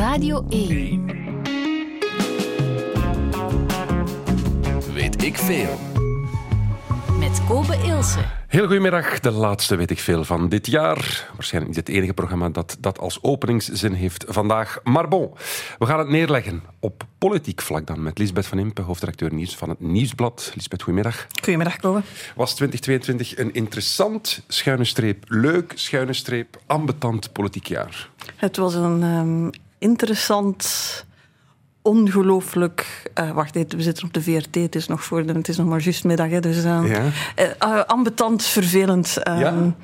Radio 1. Weet ik veel. Met Kobe Ilse. Heel goedemiddag, de laatste weet ik veel van dit jaar. Waarschijnlijk niet het enige programma dat dat als openingszin heeft vandaag. Maar bon, we gaan het neerleggen op politiek vlak dan met Lisbeth van Impe, hoofdredacteur nieuws van het Nieuwsblad. Lisbeth, goedemiddag. Goedemiddag, Kobe. Was 2022 een interessant, schuine streep, leuk, schuine streep, ambetant politiek jaar? Het was een ehm, interessant, ongelooflijk... eh, wacht we zitten op de VRT, het is nog, voor de, het is nog maar juist middag. Hè, dus Ja. eh, ambetant, vervelend, ehm, Ja.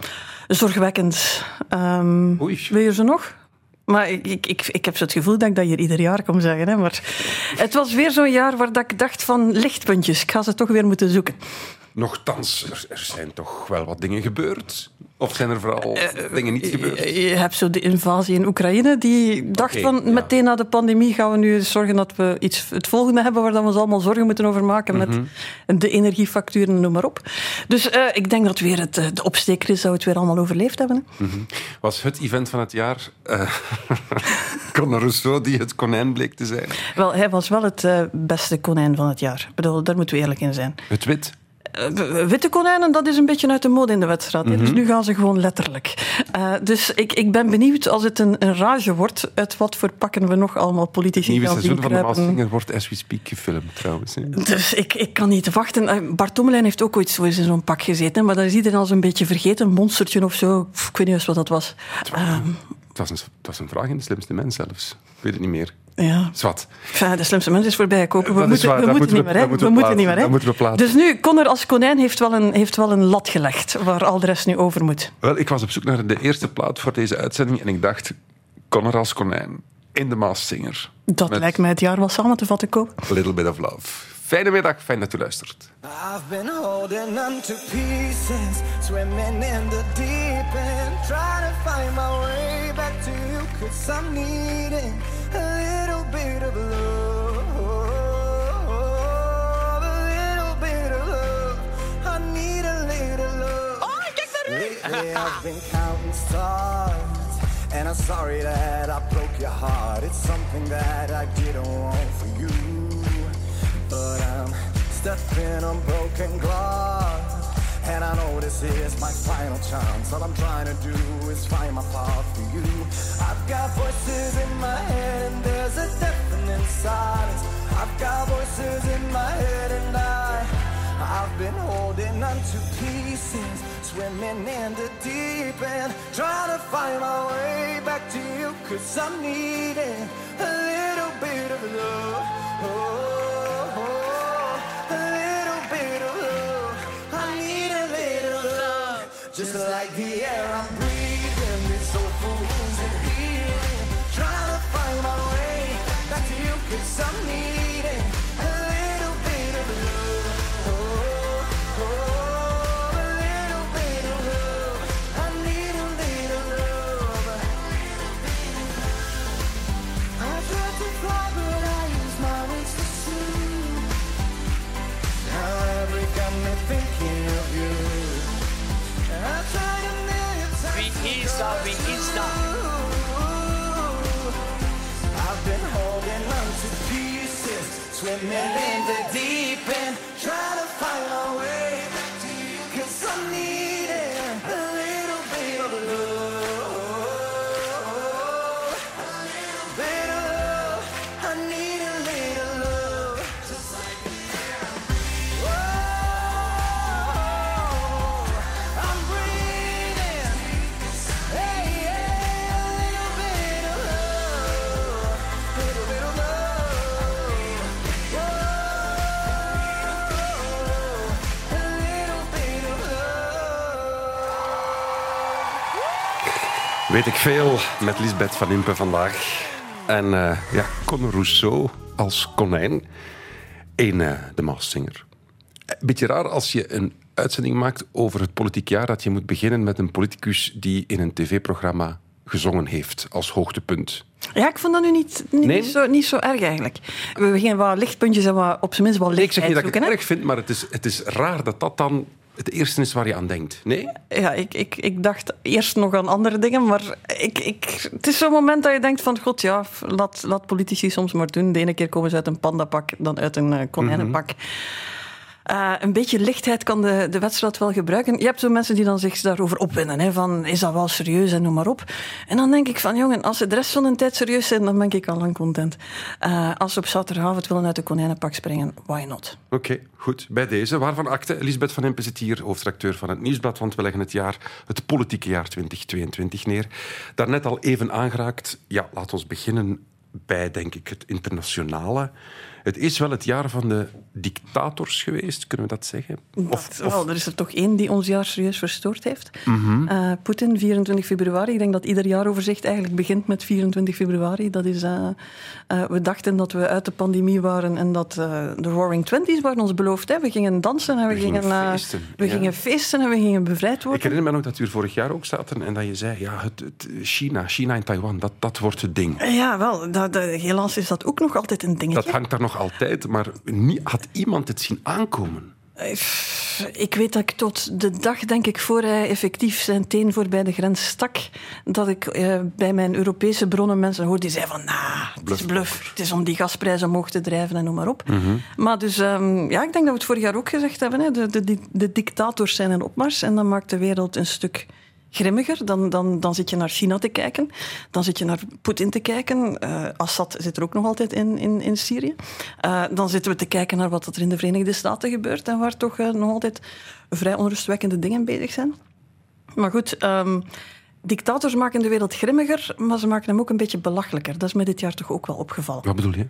zorgwekkend. Ehm, Oei. Wil je ze nog? Maar ik, ik, ik, ik heb zo het gevoel dat ik dat hier ieder jaar kom zeggen. Hè. Maar het was weer zo'n jaar waar dat ik dacht van lichtpuntjes. Ik ga ze toch weer moeten zoeken. Nochtans, er, er zijn toch wel wat dingen gebeurd? Of zijn er vooral dingen niet gebeurd? Je hebt zo de invasie in Oekraïne, die dacht van ja. meteen na de pandemie gaan we nu zorgen dat we iets, het volgende hebben waar we ons allemaal zorgen moeten over maken met Mhm. de energiefacturen, noem maar op. Dus eh, ik denk dat weer het, eh, de opsteker is dat we het weer allemaal overleefd hebben. hè. Was het event van het jaar uh, Conor Rousseau die het konijn bleek te zijn? Wel, hij was wel het eh, beste konijn van het jaar. Ik bedoel, daar moeten we eerlijk in zijn. Het wit? Eh, witte konijnen, dat is een beetje uit de mode in de wedstrijd. hè. Dus Mhm. nu gaan ze gewoon letterlijk. Eh, dus ik, ik ben benieuwd als het een, een rage wordt, uit wat voor pakken we nog allemaal politici nieuwe gaan zien seizoen van de. Maasvinger wordt as we speak gefilmd trouwens. Dus ik, ik kan niet wachten. Eh, Bart Tommelijn heeft ook ooit zo eens in zo'n pak gezeten. Maar dat is iedereen al zo'n beetje vergeten. Een monstertje of zo. Ik weet niet eens wat dat was. Ehm, Het was, een, het was een vraag in de slimste mens zelfs. Ik weet het niet meer. Ja. Zwat. Enfin, de slimste mens is voorbij kopen. We Dat moeten, waar, we dat moeten niet meer. hè. dat We moeten we moeten niet meer. hè. plaatsen, dat moeten we plaatsen. Dus nu, Connor als konijn heeft wel, een, heeft wel een lat gelegd. Waar al de rest nu over moet. Wel, ik was op zoek naar de eerste plaat voor deze uitzending en ik dacht, Conor als konijn in de Maaszinger. Dat Met lijkt mij het jaar wel samen te vatten kopen. A Little Bit of Love. Fijne middag, fijn dat u luistert. I've been holding on to pieces, swimming in the deep end, trying to find my way back to you, cause I'm needing a little bit of love, a little bit of love. I need a little love. Lately I've been counting stars, and I'm sorry that I broke your heart. It's something that I didn't want for you. But I'm stepping on broken glass. And I know this is my final chance. All I'm trying to do is find my path for you. I've got voices in my head, and there's a deafening silence. I've got voices in my head, and I, I've been holding on to pieces, swimming in the deep end, trying to find my way back to you, cause I'm needing a little bit of love. Weet ik veel met Lisbeth van Impe vandaag. En eh, ja, Conor Rousseau als konijn in eh, de Maaszinger. Beetje raar als je een uitzending maakt over het politiek jaar dat je moet beginnen met een politicus die in een tv-programma gezongen heeft als hoogtepunt. Ja, ik vond dat nu niet, niet, Nee? zo, niet zo erg eigenlijk. We beginnen wat lichtpuntjes en wat, op zijn minst wat Nee, ik zeg niet lichtheid dat ik het erg vind, maar het is, het is raar dat dat dan het eerste is waar je aan denkt. Nee? Ja, ik, ik, ik dacht eerst nog aan andere dingen, maar ik, ik, het is zo'n moment dat je denkt van, god ja, laat, laat politici soms maar doen. De ene keer komen ze uit een pandapak, dan uit een eh, konijnenpak. Uh, een beetje lichtheid kan de, de wedstrijd wel gebruiken. Je hebt zo mensen die dan zich daarover opwinden. Hè, van, is dat wel serieus en noem maar op. En dan denk ik van, jongen, als ze de rest van de tijd serieus zijn, dan ben ik al lang content. Uh, als ze op zaterdagavond willen uit de konijnenpak springen, why not? Oké, goed. Bij deze, waarvan akte? Elisabeth van Impe zit hier, hoofdredacteur van het Nieuwsblad, want we leggen het jaar, het politieke jaar 2022 neer. Daarnet al even aangeraakt. Ja, laat ons beginnen bij, denk ik, het internationale. Het is wel het jaar van de dictators geweest, kunnen we dat zeggen? Of, of... er is er toch één die ons jaar serieus verstoord heeft. Mm uh, Poetin, 24 februari. Ik denk dat ieder jaaroverzicht eigenlijk begint met 24 februari. Dat is, uh, uh, we dachten dat we uit de pandemie waren en dat de Roaring Twenties waren ons beloofd. Hè. We gingen dansen en we, we gingen, gingen feesten. we ja. gingen feesten en we gingen bevrijd worden. Ik herinner me nog dat we hier vorig jaar ook zaten en dat je zei, ja, het, het China, China en Taiwan, dat, dat wordt het ding. Ja, wel. Dat, dat, helaas is dat ook nog altijd een dingetje. Dat hangt daar nog altijd, maar nie, had iemand het zien aankomen? Ik weet dat ik tot de dag, denk ik, voor hij effectief zijn teen voorbij de grens stak, dat ik eh, bij mijn Europese bronnen mensen hoorde die zeiden van, nah, het is bluff, het is om die gasprijzen omhoog te drijven en noem maar op. Mm -hmm. Maar dus, um, ja, ik denk dat we het vorig jaar ook gezegd hebben, hè, de, de, de dictators zijn een opmars en dan maakt de wereld een stuk grimmiger. Dan, dan, dan zit je naar China te kijken. Dan zit je naar Poetin te kijken. Uh, Assad zit er ook nog altijd in, in, in Syrië. Uh, dan zitten we te kijken naar wat er in de Verenigde Staten gebeurt. En waar toch uh, nog altijd vrij onrustwekkende dingen bezig zijn. Maar goed, um, dictators maken de wereld grimmiger, maar ze maken hem ook een beetje belachelijker. Dat is me dit jaar toch ook wel opgevallen. Wat bedoel je?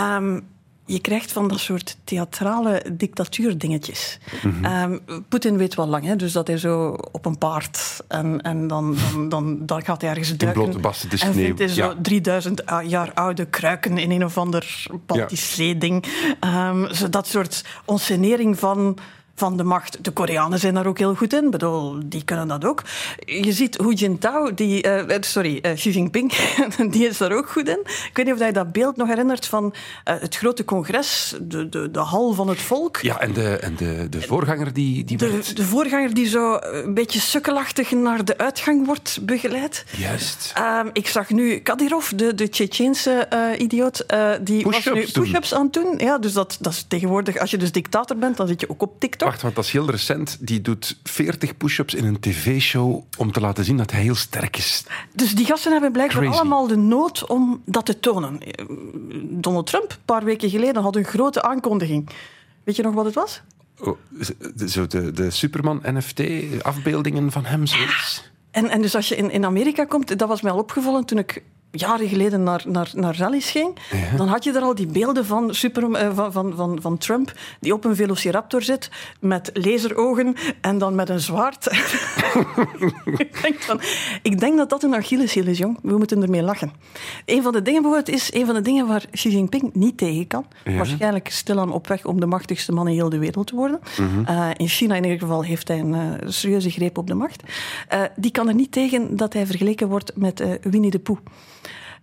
Um, je krijgt van dat soort theatrale dictatuurdingetjes. Mm -hmm. um, Poetin weet wel lang, hè, dus dat hij zo op een paard en, en dan, dan, dan, dan gaat hij ergens duiken. In blote de en vindt hij zo ja. 3000 jaar oude kruiken in een of ander Baltisch ja. ding. Um, zo dat soort onsenering van van de macht. De Koreanen zijn daar ook heel goed in. Ik bedoel, die kunnen dat ook. Je ziet Hu Jintao, die, uh, sorry, uh, Xi Jinping, die is daar ook goed in. Ik weet niet of je dat beeld nog herinnert van uh, het grote congres, de, de, de hal van het volk. Ja, en de, en de, de voorganger die... die de, werd... de voorganger die zo een beetje sukkelachtig naar de uitgang wordt begeleid. Juist. Um, ik zag nu Kadyrov, de, de Tsjetsjeense idioot, die push was nu push-ups aan het doen. Ja, dus dat, dat is tegenwoordig, als je dus dictator bent, dan zit je ook op TikTok. Wacht, want dat is heel recent. Die doet 40 push-ups in een tv-show om te laten zien dat hij heel sterk is. Dus die gasten hebben blijkbaar Crazy. allemaal de nood om dat te tonen. Donald Trump, een paar weken geleden, had een grote aankondiging. Weet je nog wat het was? Oh, zo de, de Superman-NFT-afbeeldingen van hem, zoiets. En, en dus als je in, in Amerika komt, dat was mij al opgevallen toen ik jaren geleden naar, naar, naar rallies ging, ja. dan had je er al die beelden van, super, uh, van, van, van, van Trump die op een velociraptor zit met laserogen en dan met een zwaard. ik, denk van, ik denk dat dat een Achilleshiel is, jong. We moeten ermee lachen. Een van de dingen bijvoorbeeld is een van de dingen waar Xi Jinping niet tegen kan. Ja. Waarschijnlijk stilaan op weg om de machtigste man in heel de wereld te worden. Mhm. Mm -hmm. uh, in China in ieder geval heeft hij een uh, serieuze greep op de macht. Uh, die kan er niet tegen dat hij vergeleken wordt met Winnie de Pooh.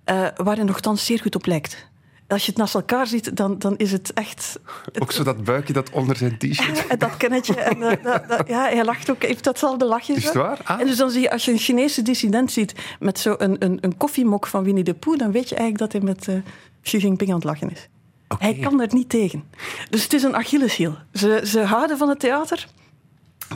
Uh, waar hij nogthans zeer goed op lijkt. Als je het naast elkaar ziet, dan, dan is het echt... Ook zo dat buikje dat onder zijn t-shirt... En dat kennetje. En uh, dat, dat, ja, hij lacht ook, heeft datzelfde lachje. Is het waar? Ah. En dus dan zie je, als je een Chinese dissident ziet met zo'n een, een, een koffiemok van Winnie de Pooh, dan weet je eigenlijk dat hij met uh, Xi Jinping aan het lachen is. Okay. Hij kan er niet tegen. Dus het is een Achilleshiel. Ze, ze houden van het theater.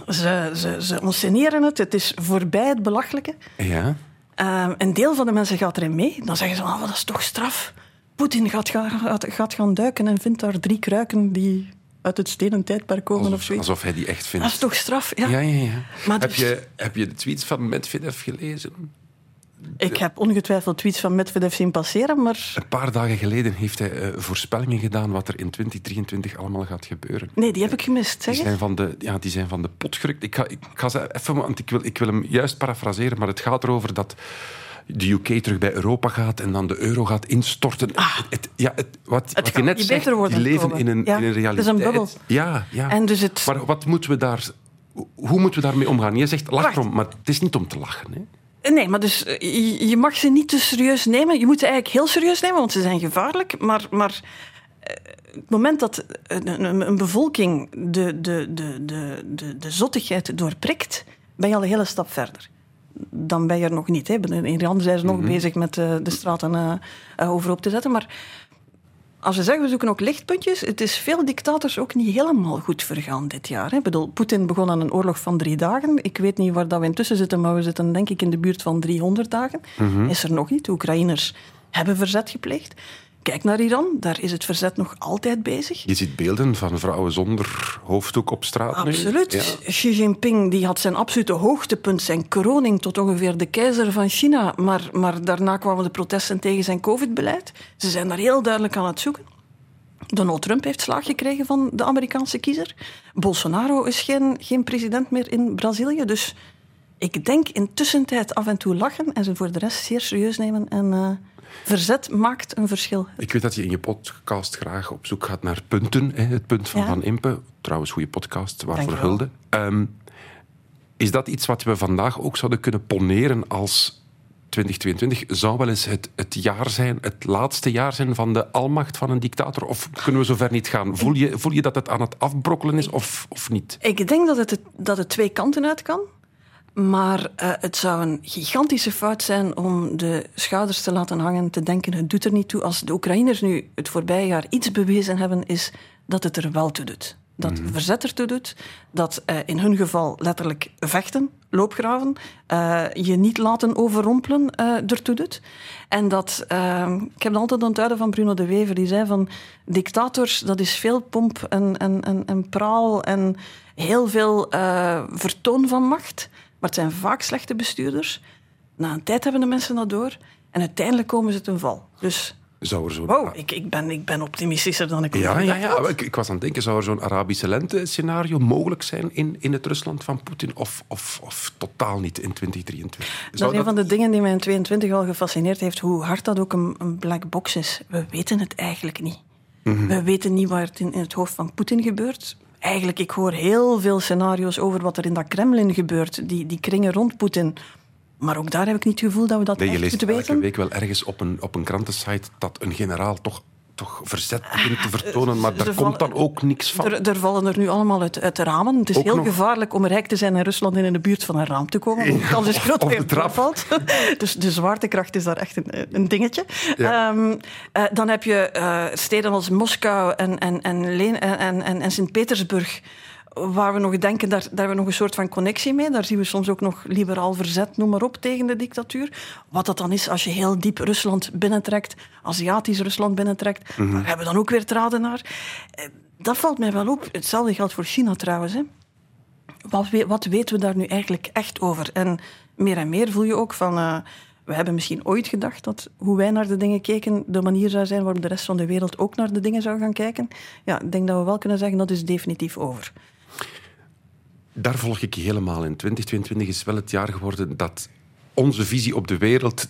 Ze, ze, ze het. Het is voorbij het belachelijke. Ja. Um, een deel van de mensen gaat erin mee. Dan zeggen ze, oh, dat is toch straf. Poetin gaat, gaat, gaat gaan duiken en vindt daar drie kruiken die uit het stenen tijdperk komen alsof, of zoiets. Alsof hij die echt vindt. Dat is toch straf? Ja, ja, ja. ja. Maar heb, dus... je, heb je de tweets van Medvedev gelezen? Ik heb ongetwijfeld tweets van Medvedev zien passeren, maar... Een paar dagen geleden heeft hij uh, voorspellingen gedaan wat er in 2023 allemaal gaat gebeuren. Nee, die heb ik gemist, zeg die zijn van de, ja, Die zijn van de pot gerukt. Ik ga, ik ga ze even... Want ik wil, ik wil hem juist parafraseren, maar het gaat erover dat de UK terug bij Europa gaat en dan de euro gaat instorten. Ah, het, ja, het, wat, het wat je net zegt, die leven in een, ja, in een realiteit. Het is een bubbel. Ja, ja. En dus het... Maar wat moeten we daar... Hoe moeten we daarmee omgaan? Je zegt lach erom, maar het is niet om te lachen. Hè? Nee, maar dus je mag ze niet te serieus nemen. Je moet ze eigenlijk heel serieus nemen, want ze zijn gevaarlijk. Maar, maar het moment dat een, bevolking de, de, de, de, de, de zottigheid doorprikt, ben je al een hele stap verder. Dan ben je er nog niet. Hè. In Iran zijn ze nog bezig met eh, de straten eh, eh, overhoop te zetten. Maar als we zeggen, we zoeken ook lichtpuntjes. Het is veel dictators ook niet helemaal goed vergaan dit jaar. Hè. Ik bedoel, Poetin begon aan een oorlog van drie dagen. Ik weet niet waar dat we intussen zitten, maar we zitten denk ik in de buurt van 300 dagen. Is er nog niet. De Oekraïners hebben verzet gepleegd. Kijk naar Iran, daar is het verzet nog altijd bezig. Je ziet beelden van vrouwen zonder hoofddoek op straat nu. Absoluut. Ja. Xi Jinping die had zijn absolute hoogtepunt, zijn kroning tot ongeveer de keizer van China. Maar, maar daarna kwamen de protesten tegen zijn COVID-beleid. Ze zijn daar heel duidelijk aan het zoeken. Donald Trump heeft slaag gekregen van de Amerikaanse kiezer. Bolsonaro is geen, geen president meer in Brazilië. Dus ik denk in tussentijd af en toe lachen en ze voor de rest zeer serieus nemen. En eh, verzet maakt een verschil. Ik weet dat je in je podcast graag op zoek gaat naar punten. Hè, het punt van Ja. Van Impe. Trouwens, goede podcast, waarvoor hulde. Ehm, is dat iets wat we vandaag ook zouden kunnen poneren als 2022? Zou wel eens het, het jaar zijn, het laatste jaar zijn van de almacht van een dictator? Of kunnen we zover niet gaan? Voel je, voel je dat het aan het afbrokkelen is of, of niet? Ik denk dat het, dat het twee kanten uit kan. Maar eh, het zou een gigantische fout zijn om de schouders te laten hangen, te denken het doet er niet toe. Als de Oekraïners nu het voorbije jaar iets bewezen hebben, is dat het er wel toe doet. Dat verzet ertoe doet, dat eh, in hun geval letterlijk vechten, loopgraven, eh, je niet laten overrompelen ertoe doet. En dat, ik heb altijd onthouden van Bruno de Wever, die zei van dictators, dat is veel pomp en, en, en, en praal en heel veel vertoon van macht. Maar het zijn vaak slechte bestuurders. Na een tijd hebben de mensen dat door en uiteindelijk komen ze ten val. Dus Zou er zo'n... wow, ik, ik, ben, ik ben optimistischer dan ik Ja, ja, ja. Ik, ik was aan het denken, zou er zo'n Arabische lente-scenario mogelijk zijn in, in het Rusland van Poetin? Of, of, of totaal niet in 2023? Dat is een van de dingen die mij in 22 al gefascineerd heeft, hoe hard dat ook een, een black box is. We weten het eigenlijk niet. We weten niet wat er in, in het hoofd van Poetin gebeurt. Eigenlijk, ik hoor heel veel scenario's over wat er in dat Kremlin gebeurt, die, die kringen rond Poetin. Maar ook daar heb ik niet het gevoel dat we dat Nee, je echt leest goed elke weten. week wel ergens op een, op een krantensite dat een generaal toch, toch verzet begint te vertonen, maar ze daar komt dan ook niks van. Er, er vallen er nu allemaal uit, uit de ramen. Het is Ook heel nog. gevaarlijk om rijk te zijn in Rusland en in de buurt van een raam te komen. want De kans is groot dat je trap. valt. Dus de zwaartekracht is daar echt een, een dingetje. Ja. Ehm, eh, dan heb je eh, steden als Moskou en, en, en, en, en Sint-Petersburg. Waar we nog denken, daar, daar hebben we nog een soort van connectie mee. Daar zien we soms ook nog liberaal verzet, noem maar op, tegen de dictatuur. Wat dat dan is als je heel diep Rusland binnentrekt, Aziatisch Rusland binnentrekt, daar hebben we dan ook weer draden naar. Eh, Dat valt mij wel op. Hetzelfde geldt voor China trouwens. Hè. Wat, wat weten we daar nu eigenlijk echt over? En meer en meer voel je ook van... eh, we hebben misschien ooit gedacht dat hoe wij naar de dingen keken de manier zou zijn waarop de rest van de wereld ook naar de dingen zou gaan kijken. Ja, ik denk dat we wel kunnen zeggen dat is definitief over. Daar volg ik je helemaal in. 2022 is wel het jaar geworden dat onze visie op de wereld...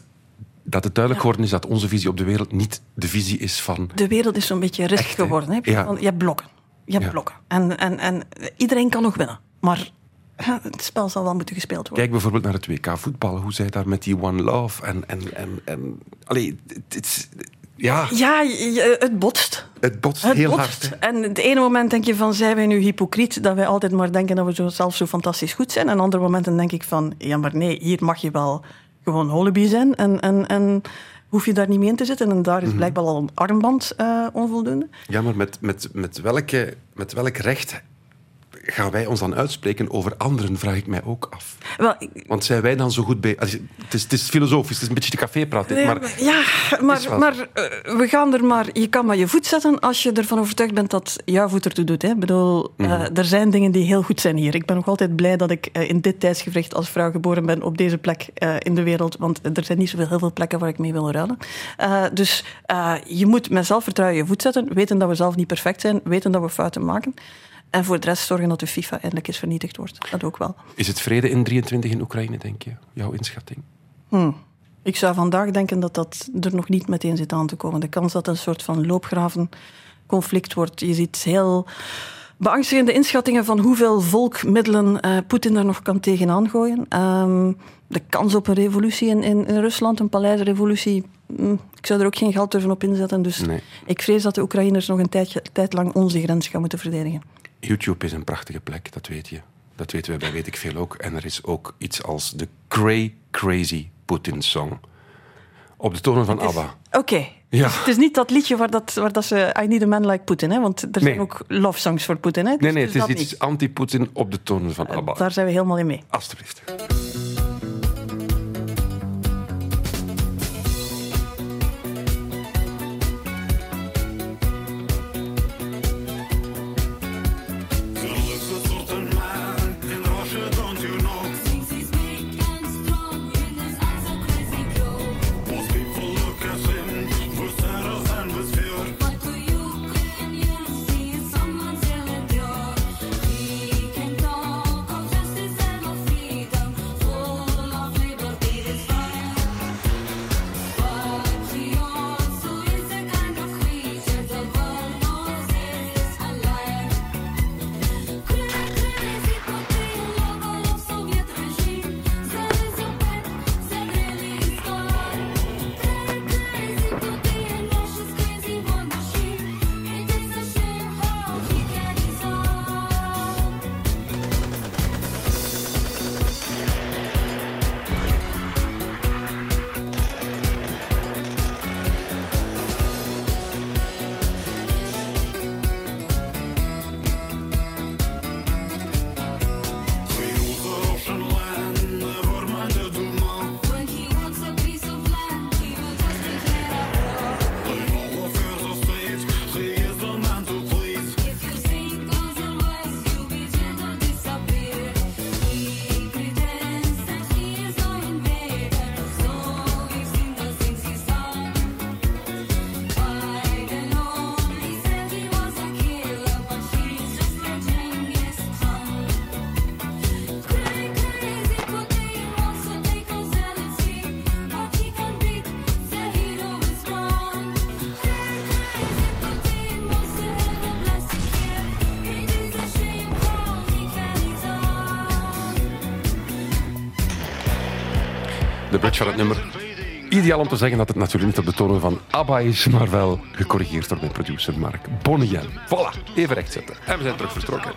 Dat het duidelijk geworden is dat onze visie op de wereld niet de visie is van... De wereld is zo'n beetje rust Echt, hè? geworden. Hè? Je, Ja. je hebt blokken. Je hebt Ja. blokken. En, en, en iedereen kan nog winnen. Maar het spel zal wel moeten gespeeld worden. Kijk bijvoorbeeld naar het WK voetbal. Hoe zij daar met die One Love en... en, en, en allee, het, het, ja, Ja, je- het botst. het botst Het heel botst. hard. hè. En het ene moment denk je van, zijn wij nu hypocriet dat wij altijd maar denken dat we zo, zelf zo fantastisch goed zijn. En andere momenten denk ik van, ja maar nee, hier mag je wel gewoon holibi zijn en, en, en hoef je daar niet mee in te zitten. En daar is Mhm. blijkbaar al een armband eh, onvoldoende. Ja, maar met, met, met, welke, met welk recht gaan wij ons dan uitspreken over anderen, vraag ik mij ook af. Wel, Want zijn wij dan zo goed bij... Het is, het is filosofisch, het is een beetje de cafépraat, Nee, maar... ja, maar, wel- maar eh, we gaan er maar... Je kan maar je voet zetten als je ervan overtuigd bent dat jouw voet ertoe doet. Hè. Ik bedoel, eh, Mhm. er zijn dingen die heel goed zijn hier. Ik ben nog altijd blij dat ik eh, in dit tijdsgevricht als vrouw geboren ben op deze plek in de wereld. Want er zijn niet zoveel heel veel plekken waar ik mee wil ruilen. Dus je moet met zelfvertrouwen je voet zetten. Weten dat we zelf niet perfect zijn. Weten dat we fouten maken. En voor de rest zorgen dat de FIFA eindelijk eens vernietigd wordt. Dat ook wel. Is het vrede in 23 in Oekraïne, denk je? Jouw inschatting? Ik zou vandaag denken dat dat er nog niet meteen zit aan te komen. De kans dat een soort van loopgravenconflict wordt. Je ziet heel beangstigende inschattingen van hoeveel volkmiddelen eh Poetin daar nog kan tegenaan gooien. Ehm, de kans op een revolutie in, in, in Rusland, een paleisrevolutie, mm, ik zou er ook geen geld durven op inzetten. Dus Nee. ik vrees dat de Oekraïners nog een tijdje, tijd lang onze grens gaan moeten verdedigen. YouTube is een prachtige plek, dat weet je. Dat weten wij bij Weet ik Veel ook. En er is ook iets als de Cray Crazy Putin Song. Op de tonen van ABBA. Oké. Ja. Het is niet dat liedje waar, dat, waar dat ze I Need a Man Like Putin, hè? want er zijn ook love songs voor Putin. Hè? Nee, Dus- nee, dus het is iets anti-Putin op de tonen van ABBA. Daar zijn we helemaal in mee. Alsjeblieft. Van het nummer. Ideaal om te zeggen dat het natuurlijk niet op de tonen van ABBA is, maar wel gecorrigeerd door mijn producer Mark Bonnier. Voilà, even rechtzetten. En we zijn terug vertrokken.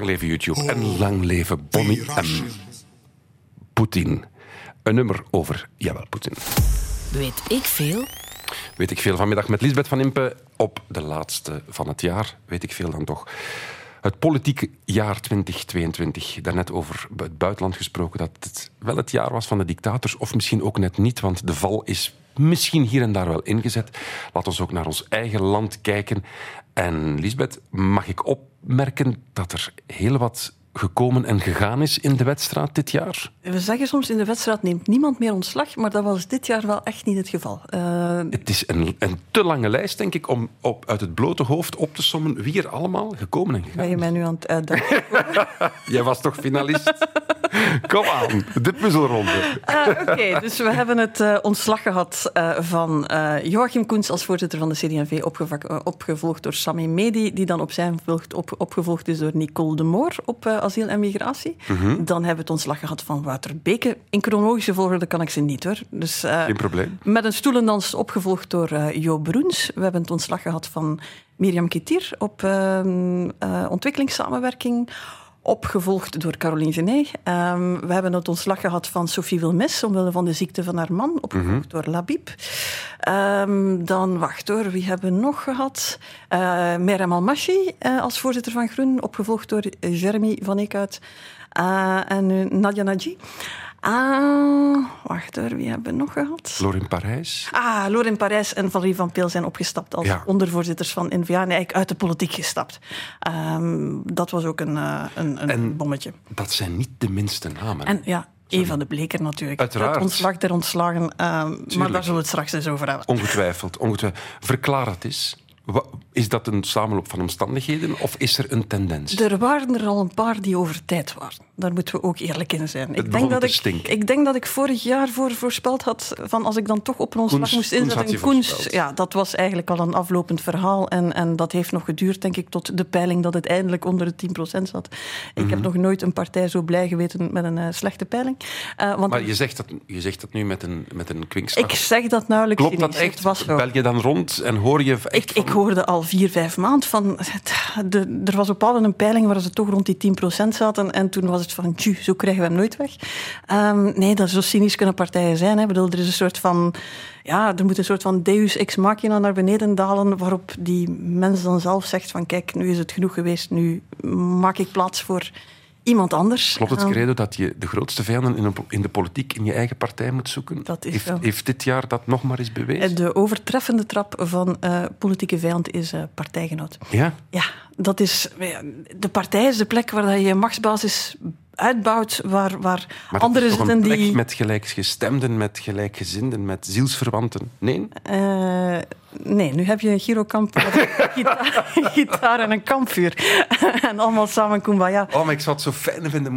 Lang leven YouTube en lang leven Bonnie M. Poetin. Een nummer over, jawel, Poetin. Weet ik veel? Weet ik veel vanmiddag met Lisbeth van Impe op de laatste van het jaar. Weet ik veel dan toch. Het politieke jaar 2022. Daarnet over het buitenland gesproken dat het wel het jaar was van de dictators. Of misschien ook net niet, want de val is misschien hier en daar wel ingezet. Laat ons ook naar ons eigen land kijken. En Lisbeth, mag ik opmerken dat er heel wat gekomen en gegaan is in de wedstrijd dit jaar? We zeggen soms in de wedstrijd neemt niemand meer ontslag, maar dat was dit jaar wel echt niet het geval. Eh, Het is een, een te lange lijst, denk ik, om op, uit het blote hoofd op te sommen wie er allemaal gekomen en gegaan ben je is. mij nu aan het uitdagen? Jij was toch finalist? Kom aan, de puzzelronde. Eh, Oké, dus we hebben het eh, ontslag gehad eh, van Joachim Koens als voorzitter van de CD&V, opgevolgd door Sami Medi, die dan op zijn beurt op, opgevolgd is door Nicole de Moor op asiel en migratie. Dan hebben we het ontslag gehad van Wouter Beke. In chronologische volgorde kan ik ze niet hoor. Dus, Geen probleem. met een stoelendans opgevolgd door Jo Broens. We hebben het ontslag gehad van Mirjam Kitir op ehm, eh, ontwikkelingssamenwerking. Opgevolgd door Caroline Genet. Ehm, we hebben het ontslag gehad van Sophie Wilmes, omwille van de ziekte van haar man. Opgevolgd door Labib. Ehm, dan, wacht hoor, wie hebben we nog gehad? Eh Merem Almashi eh, als voorzitter van Groen. Opgevolgd door Jeremy van Eekhuit eh, en Nadia Naji. Ah, wacht hoor, wie hebben we nog gehad? Lorin Parijs. Ah, Lorin Parijs en Valerie van Peel zijn opgestapt als Ja. ondervoorzitters van N-VA en eigenlijk uit de politiek gestapt. Ehm, dat was ook een, eh, een, een En- bommetje. Dat zijn niet de minste namen. En ja, Eva de Bleker natuurlijk. Uiteraard. Het ontslag der ontslagen. ehm, maar daar zullen we het straks eens over hebben. Ongetwijfeld, ongetwijfeld. Verklaar het eens. Is dat een samenloop van omstandigheden of is er een tendens? Er waren er al een paar die over tijd waren. Daar moeten we ook eerlijk in zijn. Ik denk, dat ik, stinken. ik denk dat ik vorig jaar voor voorspeld had van als ik dan toch op een ontslag moest inzetten. Koens, ja, dat was eigenlijk al een aflopend verhaal. En, en dat heeft nog geduurd, denk ik, tot de peiling dat het eindelijk onder de 10% zat. Ik Mhm. heb nog nooit een partij zo blij geweten met een eh, slechte peiling. Eh, want Maar je zegt dat, je zegt dat nu met een, met een kwinkslag. ik zeg dat nauwelijks Klopt dat echt? Was zo. Bel je dan rond en hoor je echt Ik, ik hoorde al vier, vijf maanden van... De, er was op een een peiling waar ze toch rond die 10% zaten. En toen was het van, tju, zo krijgen we hem nooit weg. Ehm, nee, dat zo cynisch kunnen partijen zijn. Hè. Ik bedoel, er is een soort van... Ja, er moet een soort van deus ex machina naar beneden dalen, waarop die mens dan zelf zegt van, kijk, nu is het genoeg geweest, nu maak ik plaats voor iemand anders. Klopt het Ehm, credo dat je de grootste vijanden in, de politiek in je eigen partij moet zoeken? Dat is heeft, heeft dit jaar dat nog maar eens bewezen? de overtreffende trap van eh, politieke vijand is eh, partijgenoot. Ja? Ja, dat is, de partij is de plek waar je je machtsbasis uitbouwt, waar, waar Maar anderen het is toch zitten een plek die... met gelijkgestemden, met gelijkgezinden, met zielsverwanten? Nee? Eh, nee, nu heb je een een gitaar, gitaar en een kampvuur. en allemaal samen kumbaya. Oh, maar ik zou het zo fijn vinden,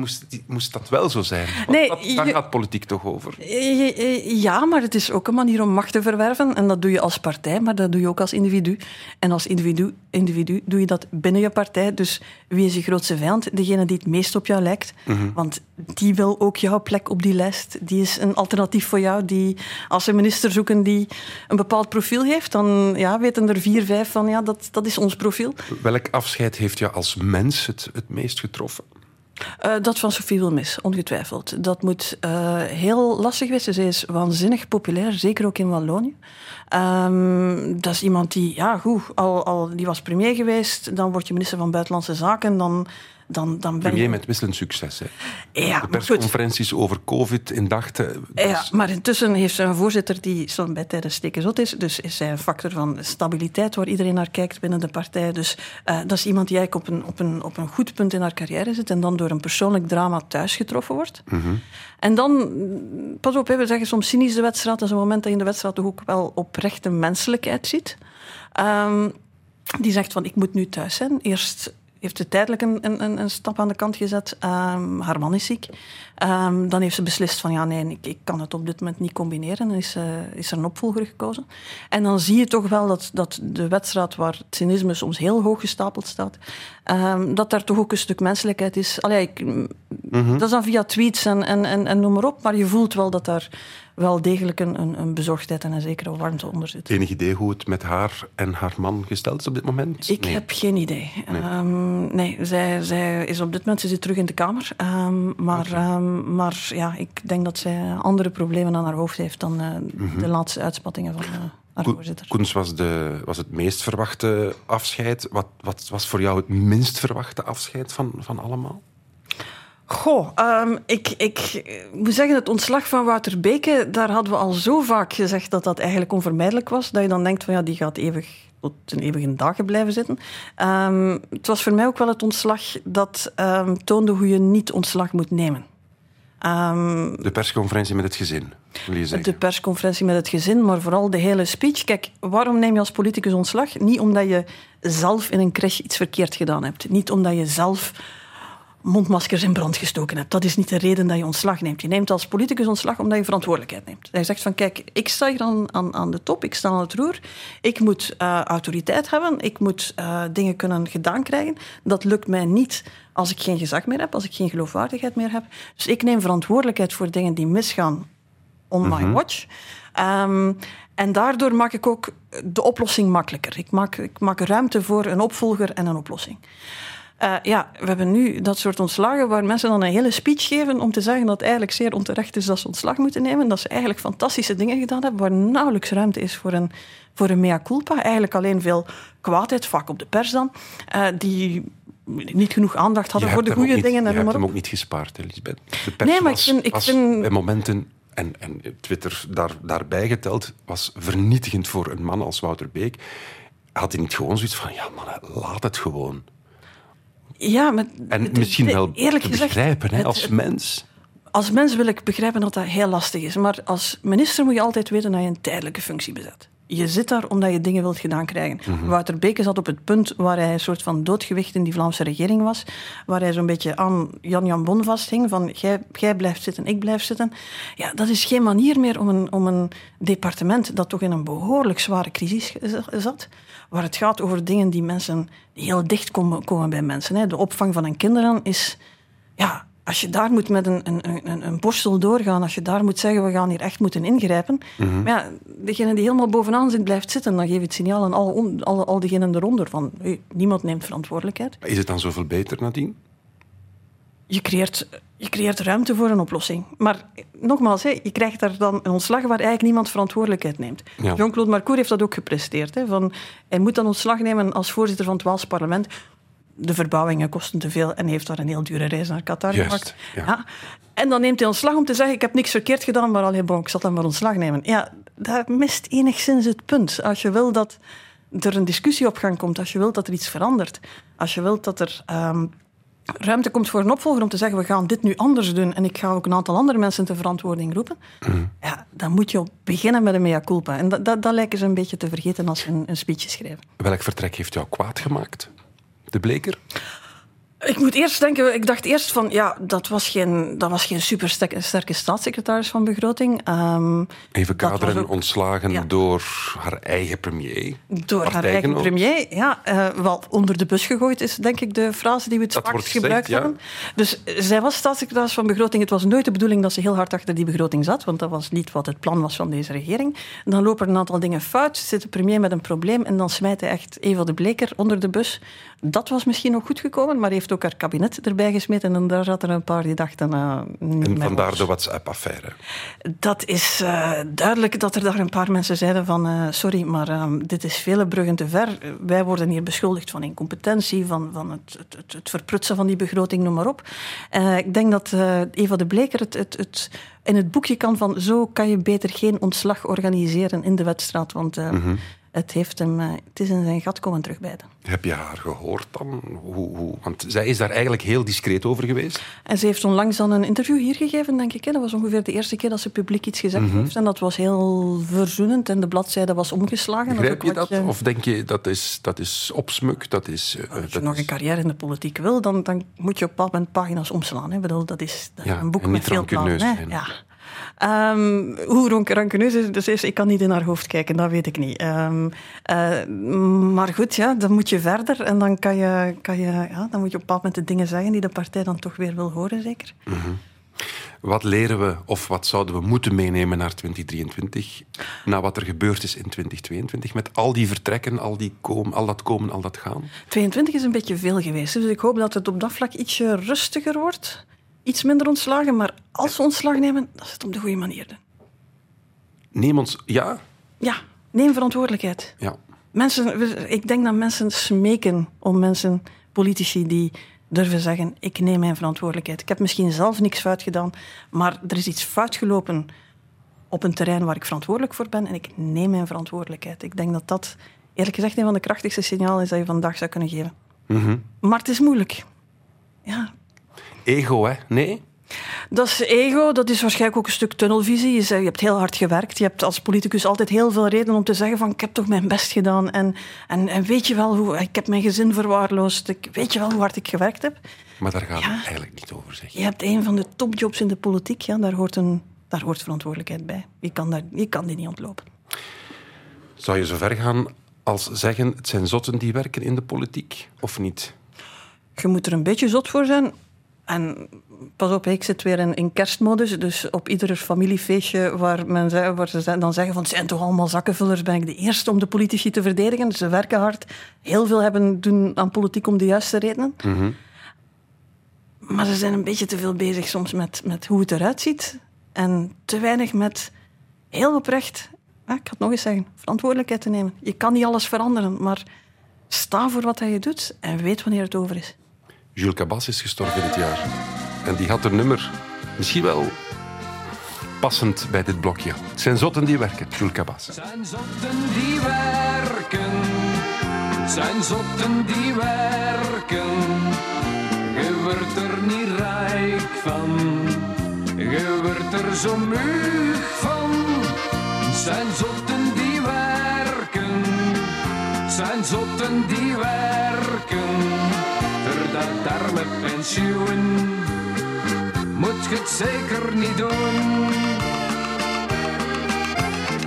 moest, dat wel zo zijn. Want Nee, dat, daar je- gaat politiek toch over? Eh, eh, Ja, maar het is ook een manier om macht te verwerven. En dat doe je als partij, maar dat doe je ook als individu. En als individu, individu doe je dat binnen je partij. Dus wie is je grootste vijand? Degene die het meest op jou lijkt. Want die wil ook jouw plek op die lijst. Die is een alternatief voor jou. Die, als ze een minister zoeken die een bepaald profiel heeft, dan ja, weten er vier, vijf van ja, dat, dat is ons profiel. Welk afscheid heeft je als mens het, het meest getroffen? Eh, dat van Sophie Wilmis, ongetwijfeld. Dat moet eh, heel lastig wezen. Zij is waanzinnig populair, zeker ook in Wallonië. Ehm, dat is iemand die, ja, goed, al, al, die was premier geweest, dan word je minister van Buitenlandse Zaken, dan, dan, dan ben Premier je... met wisselend succes. Hè. Ja, de persconferenties over COVID in dachten. Ja, maar intussen heeft ze een voorzitter die zo'n bij tijdens steken zot is. Dus is zij een factor van stabiliteit waar iedereen naar kijkt binnen de partij. Dus eh, dat is iemand die eigenlijk op een, op, een, op een goed punt in haar carrière zit en dan door een persoonlijk drama thuis getroffen wordt. En dan, pas op, hè, we zeggen soms cynisch de wedstrijd. Dat is een moment dat je in de wedstrijd toch ook wel oprechte menselijkheid ziet. Ehm, die zegt van, ik moet nu thuis zijn. Eerst heeft ze tijdelijk een, een, een- stap aan de kant gezet. Ehm, haar man is ziek. Ehm, dan heeft ze beslist van, ja nee, ik, ik kan het op dit moment niet combineren. En is, eh, is er een opvolger gekozen. En dan zie je toch wel dat, dat de wedstrijd waar het cynisme soms heel hoog gestapeld staat, ehm, dat daar toch ook een stuk menselijkheid is. Allee, ik, Dat is dan via tweets en, en, en, en noem maar op. Maar je voelt wel dat daar wel degelijk een, een, een bezorgdheid en een zekere warmte onder zit. Enig idee hoe het met haar en haar man gesteld is op dit moment? Ik Nee. heb geen idee. Nee, nee zij, zij is op dit moment ze zit terug in de kamer. Ehm, maar ehm, maar ja, ik denk dat zij andere problemen aan haar hoofd heeft dan eh, de laatste uitspattingen van voorzitter. Koens was, de, was het meest verwachte afscheid. Wat, wat was voor jou het minst verwachte afscheid van, van allemaal? Goh, ehm, ik, ik moet zeggen, het ontslag van Wouter Beke, daar hadden we al zo vaak gezegd dat dat eigenlijk onvermijdelijk was, dat je dan denkt van ja, die gaat eeuwig tot een eeuwige dagen blijven zitten. Ehm, het was voor mij ook wel het ontslag dat ehm, toonde hoe je niet ontslag moet nemen. De persconferentie met het gezin, wil je zeggen. de persconferentie met het gezin, maar vooral de hele speech. Kijk, waarom neem je als politicus ontslag? Niet omdat je zelf in een crash iets verkeerd gedaan hebt. Niet omdat je zelf mondmaskers in brand gestoken hebt. Dat is niet de reden dat je ontslag neemt. Je neemt als politicus ontslag omdat je verantwoordelijkheid neemt. Dat je zegt van kijk, ik sta hier aan, aan, aan de top, ik sta aan het roer. Ik moet uh, autoriteit hebben, ik moet uh, dingen kunnen gedaan krijgen. Dat lukt mij niet als ik geen gezag meer heb, als ik geen geloofwaardigheid meer heb. Dus ik neem verantwoordelijkheid voor dingen die misgaan on my watch. Um, en daardoor maak ik ook de oplossing makkelijker. Ik maak, ik maak ruimte voor een opvolger en een oplossing. Uh, ja, we hebben nu dat soort ontslagen waar mensen dan een hele speech geven om te zeggen dat het eigenlijk zeer onterecht is dat ze ontslag moeten nemen. Dat ze eigenlijk fantastische dingen gedaan hebben waar nauwelijks ruimte is voor een, voor een mea culpa. Eigenlijk alleen veel kwaadheid, vaak op de pers dan, uh, die niet genoeg aandacht hadden voor de goede niet, dingen. Je en hebt maar hem ook niet gespaard, Elisabeth. De pers Nee, maar ik was, vind- ik vind- bij momenten, en, en Twitter daar, daarbij geteld, was vernietigend voor een man als Wouter Beek. Had hij niet gewoon zoiets van, ja man, laat het gewoon. Ja, maar En misschien wel eerlijk gezegd, begrijpen hè, als mens. Als mens wil ik begrijpen dat dat heel lastig is. Maar als minister moet je altijd weten dat je een tijdelijke functie bezet. Je zit daar omdat je dingen wilt gedaan krijgen. Wouter Beke zat op het punt waar hij een soort van doodgewicht in die Vlaamse regering was. Waar hij zo'n beetje aan Jan-Jan Bon vasthing. Van jij, jij blijft zitten, ik blijf zitten. Ja, dat is geen manier meer om een, om een departement dat toch in een behoorlijk zware crisis zat. Waar het gaat over dingen die mensen die heel dicht komen, komen bij mensen. Hè. De opvang van een kinderen is ja, als je daar moet met een, een, een, een borstel doorgaan, als je daar moet zeggen, we gaan hier echt moeten ingrijpen. Maar ja, degene die helemaal bovenaan zit, blijft zitten. Dan geef je het signaal aan al, on- al, al diegenen eronder van, hey, niemand neemt verantwoordelijkheid. Is het dan zoveel beter nadien? Je creëert, je creëert ruimte voor een oplossing. Maar nogmaals, hè, je krijgt daar dan een ontslag waar eigenlijk niemand verantwoordelijkheid neemt. Ja. Jean-Claude Marcour heeft dat ook gepresteerd. Hè, van, hij moet dan ontslag nemen als voorzitter van het Waals parlement. De verbouwingen kosten te veel en heeft daar een heel dure reis naar Qatar Juist, gemaakt. ja. En dan neemt hij ontslag om te zeggen: Ik heb niks verkeerd gedaan, maar allee, bon, ik zal dan maar ontslag nemen. Ja, daar mist enigszins het punt. Als je wil dat er een discussie op gang komt, als je wilt dat er iets verandert, als je wilt dat er ehm, ruimte komt voor een opvolger om te zeggen: We gaan dit nu anders doen en ik ga ook een aantal andere mensen ter verantwoording roepen, ja, dan moet je beginnen met een mea culpa. En dat, dat, dat lijken ze een beetje te vergeten als ze een, een speech schrijven. Welk vertrek heeft jou kwaad gemaakt? De bleker? Ik moet eerst denken, ik dacht eerst van ja, dat was geen, dat was geen super sterke, staatssecretaris van begroting. Ehm, Even kaderen, ook- ontslagen Ja. door haar eigen premier. door haar eigen premier, ja, eh, wel onder de bus gegooid is denk ik de frase die we het vaakst gebruikt ja. hebben. Dus eh, zij was staatssecretaris van begroting. Het was nooit de bedoeling dat ze heel hard achter die begroting zat, want dat was niet wat het plan was van deze regering. En dan lopen er een aantal dingen fout, zit de premier met een probleem en dan smijt hij echt Eva de Bleker onder de bus. Dat was misschien nog goed gekomen, maar heeft ook haar kabinet erbij gesmeten en daar zaten er een paar die dachten... eh, En vandaar ons. de WhatsApp-affaire. Dat is eh, duidelijk dat er daar een paar mensen zeiden van eh, sorry, maar ehm, dit is vele bruggen te ver. Wij worden hier beschuldigd van incompetentie, van, van het, het, het, het verprutsen van die begroting, noem maar op. Ik denk dat Eva de Bleker het, het, het in het boekje kan van zo kan je beter geen ontslag organiseren in de wedstrijd, want eh, het, heeft hem, eh, het is in zijn gat komen terugbijten. Heb je haar gehoord dan? Hoe, hoe? Want zij is daar eigenlijk heel discreet over geweest. En ze heeft onlangs dan een interview hier gegeven, denk ik. Dat was ongeveer de eerste keer dat ze publiek iets gezegd Mhm. heeft. En dat was heel verzoenend en de bladzijde was omgeslagen. Begrijp je dat? Of denk je dat is, dat is opsmuk? Dat is, eh, Als je dat nog is- een carrière in de politiek wil, dan, dan moet je op een bepaald moment pagina's omslaan. Hè. Ik bedoel, dat is, dat is Ja, een boek met veel plannen. Ja. Ehm, hoe rancuneus is, dus is, ik kan niet in haar hoofd kijken, dat weet ik niet. Ehm, eh, maar goed, ja, dan moet je verder en dan, kan je, kan je, ja, dan moet je op een bepaald moment de dingen zeggen die de partij dan toch weer wil horen, zeker. Wat leren we of wat zouden we moeten meenemen naar 2023? Na wat er gebeurd is in 2022? Met al die vertrekken, al, die komen, al dat komen, al dat gaan? 22 is een beetje veel geweest, dus ik hoop dat het op dat vlak ietsje rustiger wordt. Iets minder ontslagen, maar als we ontslag nemen, dat ze het op de goede manier doen. Neem ons... Ja? Ja, neem verantwoordelijkheid. Ja. Mensen, ik denk dat mensen smeken om mensen, politici die durven zeggen: Ik neem mijn verantwoordelijkheid. Ik heb misschien zelf niks fout gedaan, maar er is iets fout gelopen op een terrein waar ik verantwoordelijk voor ben en ik neem mijn verantwoordelijkheid. Ik denk dat dat eerlijk gezegd een van de krachtigste signalen is dat je vandaag zou kunnen geven. Maar het is moeilijk. Ja, Ego, hè? Nee? Dat is ego, dat is waarschijnlijk ook een stuk tunnelvisie. Je, zegt, je hebt heel hard gewerkt. Je hebt als politicus altijd heel veel reden om te zeggen van ik heb toch mijn best gedaan. En, en, en weet je wel hoe... Ik heb mijn gezin verwaarloosd. Ik, weet je wel hoe hard ik gewerkt heb? Maar daar gaat Ja. het eigenlijk niet over, zeg je. Je hebt een van de topjobs in de politiek. Ja, daar, hoort een, daar hoort verantwoordelijkheid bij. Je kan, daar, je kan die niet ontlopen. Zou je zo ver gaan als zeggen het zijn zotten die werken in de politiek, of niet? Je moet er een beetje zot voor zijn. En pas op, ik zit weer in, in kerstmodus. Dus op ieder familiefeestje waar, men zei, waar ze dan zeggen van het zijn toch allemaal zakkenvullers, ben ik de eerste om de politici te verdedigen. Ze werken hard. Heel veel hebben doen aan politiek om de juiste redenen. Maar ze zijn een beetje te veel bezig soms met, met hoe het eruit ziet. En te weinig met heel oprecht, ik ga het nog eens zeggen, verantwoordelijkheid te nemen. Je kan niet alles veranderen, maar sta voor wat je doet en weet wanneer het over is. Jules Cabas is gestorven dit jaar. En die had een nummer, misschien wel passend bij dit blokje. Het zijn zotten die werken, Jules Cabas. Zijn zotten die werken, zijn zotten die werken. Je wordt er niet rijk van, je wordt er zo mug van. Zijn zotten die werken, zijn zotten die werken. Moet je het zeker niet doen.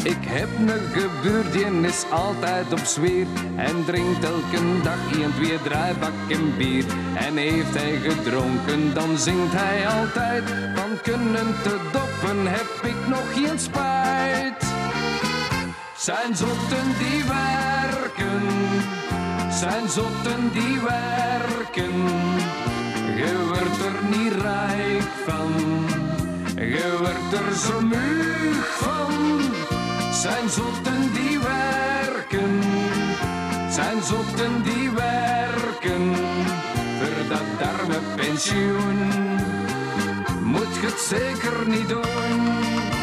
Ik heb een gebuur, die is altijd op zweer En drinkt elke dag een, twee, drie bakken bier. En heeft hij gedronken, dan zingt hij altijd. Van kunnen te doppen heb ik nog geen spijt. Zijn zotten die werken Zijn zotten die werken Je wordt er niet rijk van je wordt er zo mug van. Zijn zotten die werken, zijn zotten die werken. Voor dat arme pensioen moet je het zeker niet doen.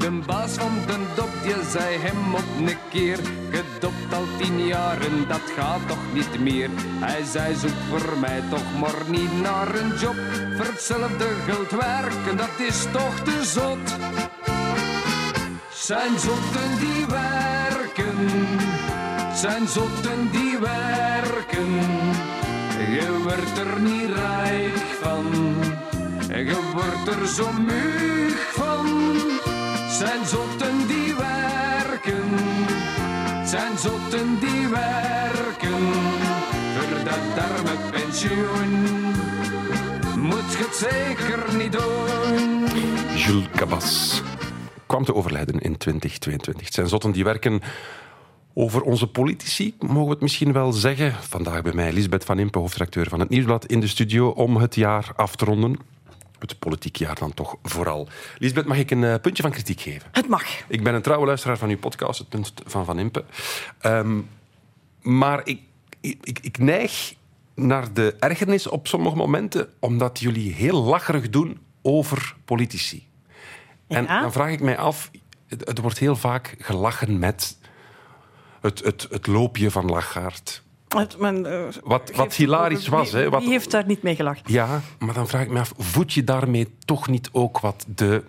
De baas van de dop, die zei hem op een keer Gedopt al tien jaren, dat gaat toch niet meer. Hij zei, zoek voor mij toch maar niet naar een job. Voor hetzelfde geld werken, dat is toch te zot. Zijn zotten die werken Zijn zotten die werken. Je wordt er niet rijk van je wordt er zo mug van. Zijn zotten die werken, zijn zotten die werken. Voor dat arme pensioen moet je het zeker niet doen. Jules Cabas kwam te overlijden in 2022. Het zijn zotten die werken over onze politici, mogen we het misschien wel zeggen. Vandaag bij mij Lisbeth van Impe, hoofdredacteur van het Nieuwsblad, in de studio om het jaar af te ronden. Het politiek jaar dan toch vooral. Lisbeth, mag ik een eh, puntje van kritiek geven? Het mag. Ik ben een trouwe luisteraar van uw podcast, het punt van Van Impe. Ehm, maar ik, ik, ik neig naar de ergernis op sommige momenten, omdat jullie heel lacherig doen over politici. En dan vraag ik mij af, het, het wordt heel vaak gelachen met het, het, het loopje van Lachaard. Het, men, eh, Wat, wat hilarisch was. Wie, Hè, wat, wie heeft daar niet mee gelachen? ja, maar dan vraag ik me af, voed je daarmee toch niet ook wat de,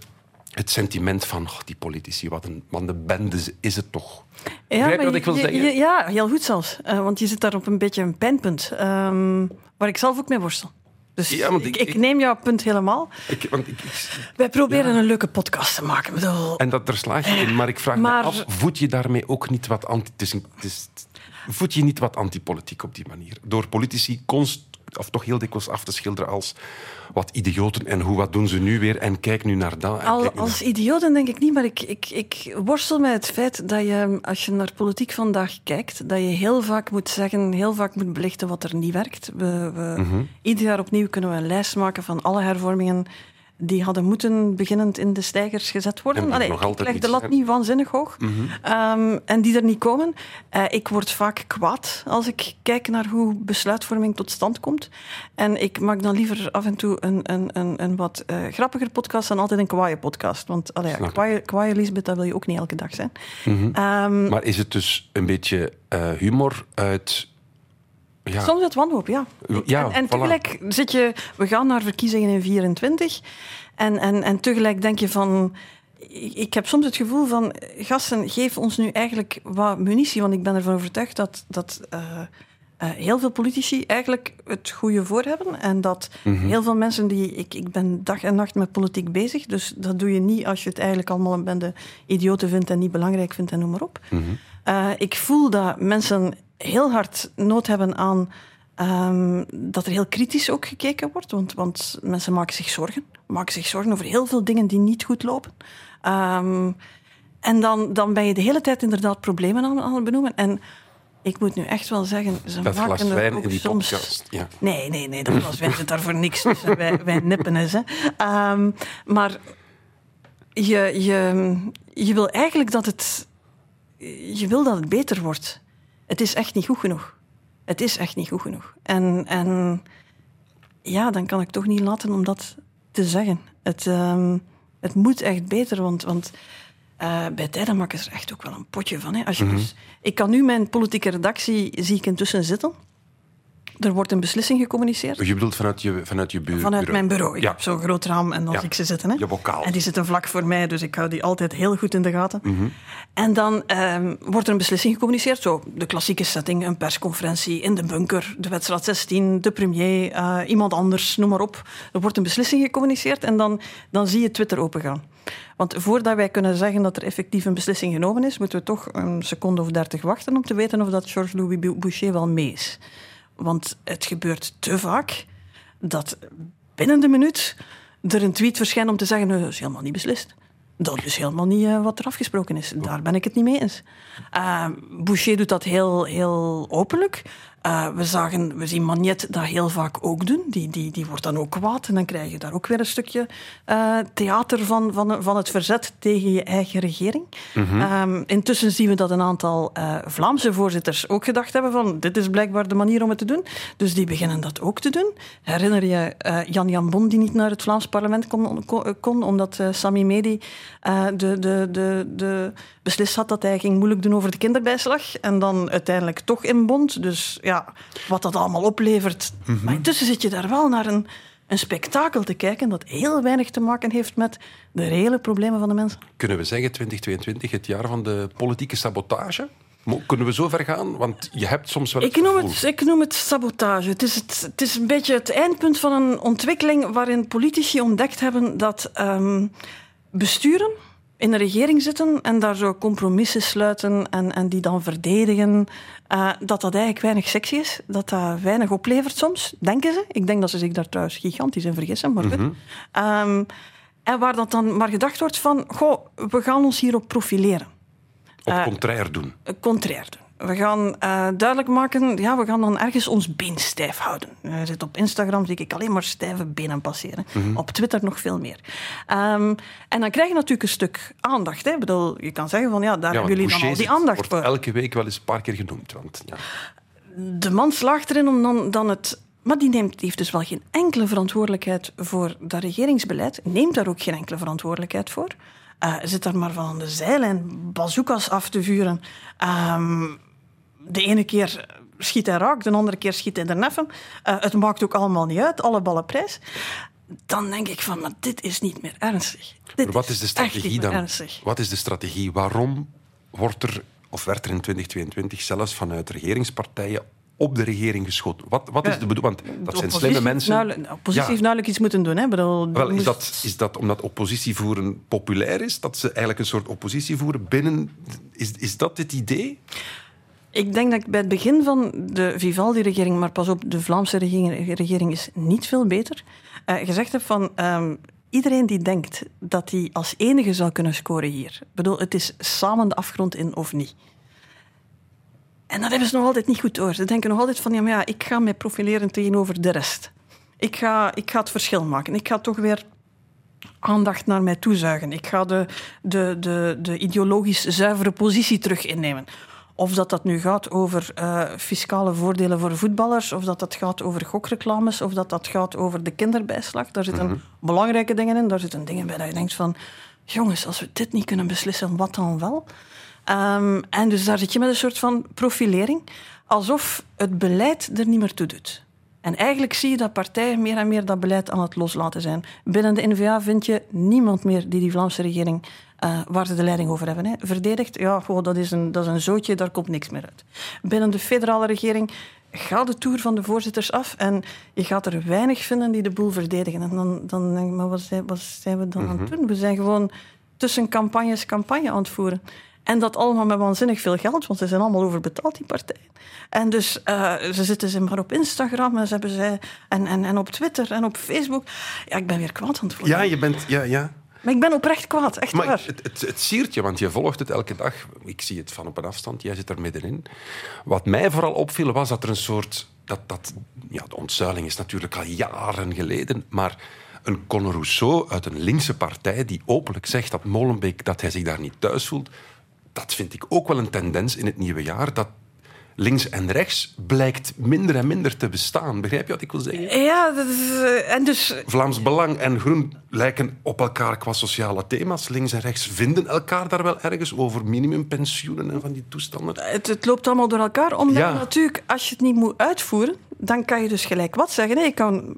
het sentiment van oh, die politici, wat een, wat een bende is het toch? Je wat ik wil zeggen? je- ja, heel goed zelfs. Eh, want je zit daar op een beetje een pijnpunt. ehm, waar ik zelf ook mee worstel. Dus Ja, ik, ik- ik, ik- neem jouw punt helemaal. Ik, want Wij proberen een leuke podcast te maken. Bedoel, en dat, daar slaag je in, maar ik vraag Maar- me af, voed je daarmee ook niet wat anti... Voed je niet wat antipolitiek op die manier? Door politici of toch heel dikwijls af te schilderen als wat idioten en hoe, wat doen ze nu weer en kijk nu naar dat. Al, nu als idioten denk ik niet, maar ik, ik, ik worstel met het feit dat je, als je naar politiek vandaag kijkt, dat je heel vaak moet zeggen, heel vaak moet belichten wat er niet werkt. We, we, Mhm. Ieder jaar opnieuw kunnen we een lijst maken van alle hervormingen die hadden moeten beginnend in de stijgers gezet worden. Allee, nog ik leg de lat zijn. Mhm. niet waanzinnig hoog. Ehm, en die er niet komen. Eh, ik word vaak kwaad als ik kijk naar hoe besluitvorming tot stand komt. En ik maak dan liever af en toe een, een, een, een wat eh, grappiger podcast dan altijd een kwaaie podcast. Want allee, ja, kwaaie Lisbeth, dat wil je ook niet elke dag zijn. Mhm. Ehm, Maar is het dus een beetje eh, humor uit Ja. Soms uit wanhoop, ja. Ja, en en voilà. tegelijk zit je... We gaan naar verkiezingen in 24. En, en, en tegelijk denk je van... Ik heb soms het gevoel van... Gasten, geef ons nu eigenlijk wat munitie. Want ik ben ervan overtuigd dat... dat eh, eh, heel veel politici eigenlijk het goede voor hebben. En dat Mhm. heel veel mensen die... Ik, ik ben dag en nacht met politiek bezig. Dus dat doe je niet als je het eigenlijk allemaal een bende idioten vindt en niet belangrijk vindt en noem maar op. Eh, ik voel dat mensen heel hard nood hebben aan ehm, dat er heel kritisch ook gekeken wordt. Want, want mensen maken zich zorgen. Maken zich zorgen over heel veel dingen die niet goed lopen. Ehm, en dan, dan ben je de hele tijd inderdaad problemen aan, aan het benoemen. En ik moet nu echt wel zeggen, ze Dat maken er wijn ook in die soms... podcast. Ja. Nee, nee, nee, dat glas wijn zit daar voor niks. Dus wij, wij nippen eens. Hè. Ehm, maar je, je, je wil eigenlijk dat het... Je wil dat het beter wordt. Het is echt niet goed genoeg. Het is echt niet goed genoeg. En, en ja, dan kan ik toch niet laten om dat te zeggen. Het, ehm, het moet echt beter, want... want eh, bij tijden ze er echt ook wel een potje van. Hè. Als je dus, ik kan nu mijn politieke redactie zie ik intussen zitten. Er wordt een beslissing gecommuniceerd. Je bedoelt vanuit je, vanuit je bu- bureau? Vanuit mijn bureau. Ik Ja. heb zo'n groot raam en dan Ja. zie ik ze zitten. Hè. Je bokaal. En die zitten vlak voor mij, dus ik hou die altijd heel goed in de gaten. Mhm. En dan ehm, wordt er een beslissing gecommuniceerd. Zo, de klassieke setting, een persconferentie in de bunker, de wedstrijd 16, de premier, eh, iemand anders, noem maar op. Er wordt een beslissing gecommuniceerd en dan, dan zie je Twitter opengaan. Want voordat wij kunnen zeggen dat er effectief een beslissing genomen is, moeten we toch een seconde of dertig wachten om te weten of dat Georges-Louis Boucher wel mee is. Want het gebeurt te vaak dat binnen de minuut er een tweet verschijnt om te zeggen: dat is helemaal niet beslist. Dat is helemaal niet eh, wat er afgesproken is. Daar ben ik het niet mee eens. Eh, Boucher doet dat heel, heel openlijk. Eh, we, zagen, we zien Magnet dat heel vaak ook doen. Die, die, die wordt dan ook kwaad. En dan krijg je daar ook weer een stukje eh, theater van, van, van het verzet tegen je eigen regering. Ehm, intussen zien we dat een aantal eh, Vlaamse voorzitters ook gedacht hebben van dit is blijkbaar de manier om het te doen. Dus die beginnen dat ook te doen. Herinner je eh, Jan Jan Bon die niet naar het Vlaams parlement kon, kon, kon, omdat Sami Medi de, de, de, de beslist had dat hij ging moeilijk doen over de kinderbijslag. En dan uiteindelijk toch in bond. Dus ja, wat dat allemaal oplevert. Maar intussen zit je daar wel naar een, een spektakel te kijken dat heel weinig te maken heeft met de reële problemen van de mensen. Kunnen we zeggen 2022 het jaar van de politieke sabotage? Kunnen we zo ver gaan? Want je hebt soms wel Ik noem, het, ik noem het sabotage. Het is, het, het is een beetje het eindpunt van een ontwikkeling waarin politici ontdekt hebben dat ehm, besturen in een regering zitten en daar zo compromissen sluiten en, en die dan verdedigen, eh, dat dat eigenlijk weinig sexy is. Dat dat weinig oplevert soms, denken ze. Ik denk dat ze zich daar trouwens gigantisch in vergissen, maar goed. Ehm, en waar dat dan maar gedacht wordt van, goh, we gaan ons hierop profileren op contrair doen. eh, contrair doen. We gaan eh, duidelijk maken, ja, we gaan dan ergens ons been stijf houden. Eh, zit op Instagram zie ik alleen maar stijve benen passeren. Op Twitter nog veel meer. Ehm, en dan krijg je natuurlijk een stuk aandacht. Hè. Ik bedoel, je kan zeggen van ja, daar Ja, hebben jullie dan al die aandacht wordt voor. elke week wel eens een paar keer genoemd. Want, ja. De man slaagt erin om dan, dan het. Maar die, neemt, die heeft dus wel geen enkele verantwoordelijkheid voor dat regeringsbeleid. Neemt daar ook geen enkele verantwoordelijkheid voor. Eh, zit daar maar van aan de zijlijn bazookas af te vuren. Ehm, de ene keer schiet hij raak, de andere keer schiet hij er neffen. Eh, het maakt ook allemaal niet uit, alle ballen prijs. Dan denk ik van, maar dit is niet meer ernstig. Dit Maar wat is de strategie dan? ernstig. Wat is de strategie? Waarom wordt er, of werd er in 2022 zelfs vanuit regeringspartijen op de regering geschoten? Wat, wat is de bedoeling? Want dat zijn slimme mensen. De oppositie Ja. heeft duidelijk iets moeten doen. Hè? Bedoel, Wel, is dat, is dat omdat oppositie voeren populair is? Dat ze eigenlijk een soort oppositie voeren binnen... Is, is dat het idee? Ik denk dat ik bij het begin van de Vivaldi-regering, maar pas op, de Vlaamse regering, regering is niet veel beter, eh, gezegd heb van ehm, iedereen die denkt dat hij als enige zou kunnen scoren hier. Ik bedoel, het is samen de afgrond in of niet. En dat hebben ze nog altijd niet goed door. Ze denken nog altijd van, ja, ik ga mij profileren tegenover de rest. Ik ga, ik ga het verschil maken. Ik ga toch weer aandacht naar mij toezuigen. Ik ga de, de, de, de ideologisch zuivere positie terug innemen. Of dat dat nu gaat over eh, fiscale voordelen voor voetballers, of dat dat gaat over gokreclames, of dat dat gaat over de kinderbijslag. Daar zitten belangrijke dingen in. Daar zitten dingen bij dat je denkt van... Jongens, als we dit niet kunnen beslissen, wat dan wel? Ehm, en dus daar zit je met een soort van profilering. alsof het beleid er niet meer toe doet. En eigenlijk zie je dat partijen meer en meer dat beleid aan het loslaten zijn. Binnen de N-VA vind je niemand meer die die Vlaamse regering, eh, waar ze de leiding over hebben, hè, verdedigt. Ja, goh, dat, is een, dat is een zootje, daar komt niks meer uit. Binnen de federale regering gaat de toer van de voorzitters af en je gaat er weinig vinden die de boel verdedigen. En dan, dan denk ik, maar wat zijn, wat zijn we dan aan het doen? We zijn gewoon tussen campagnes campagne aan het voeren. En dat allemaal met waanzinnig veel geld, want ze zijn allemaal overbetaald, die partijen. En dus uh, ze zitten ze maar op Instagram en, ze hebben ze, en, en, en op Twitter en op Facebook. Ja, ik ben weer kwaad aan het worden. Ja, je bent... Ja, ja. Maar ik ben oprecht kwaad, echt Maar waar. het, het, het siert je, want je volgt het elke dag. Ik zie het van op een afstand, jij zit er middenin. Wat mij vooral opviel, was dat er een soort... Dat, dat, ja, de ontzuiling is natuurlijk al jaren geleden, maar een Conor Rousseau uit een linkse partij die openlijk zegt dat Molenbeek dat hij zich daar niet thuis voelt, dat vind ik ook wel een tendens in het nieuwe jaar, dat links en rechts blijkt minder en minder te bestaan. Begrijp je wat ik wil zeggen? Ja, dat is, eh, en dus Vlaams Belang en Groen lijken op elkaar qua sociale thema's. Links en rechts vinden elkaar daar wel ergens over minimumpensioenen en van die toestanden. het, het loopt allemaal door elkaar. Omdat Ja. natuurlijk, als je het niet moet uitvoeren, dan kan je dus gelijk wat zeggen. Nee, ik kan,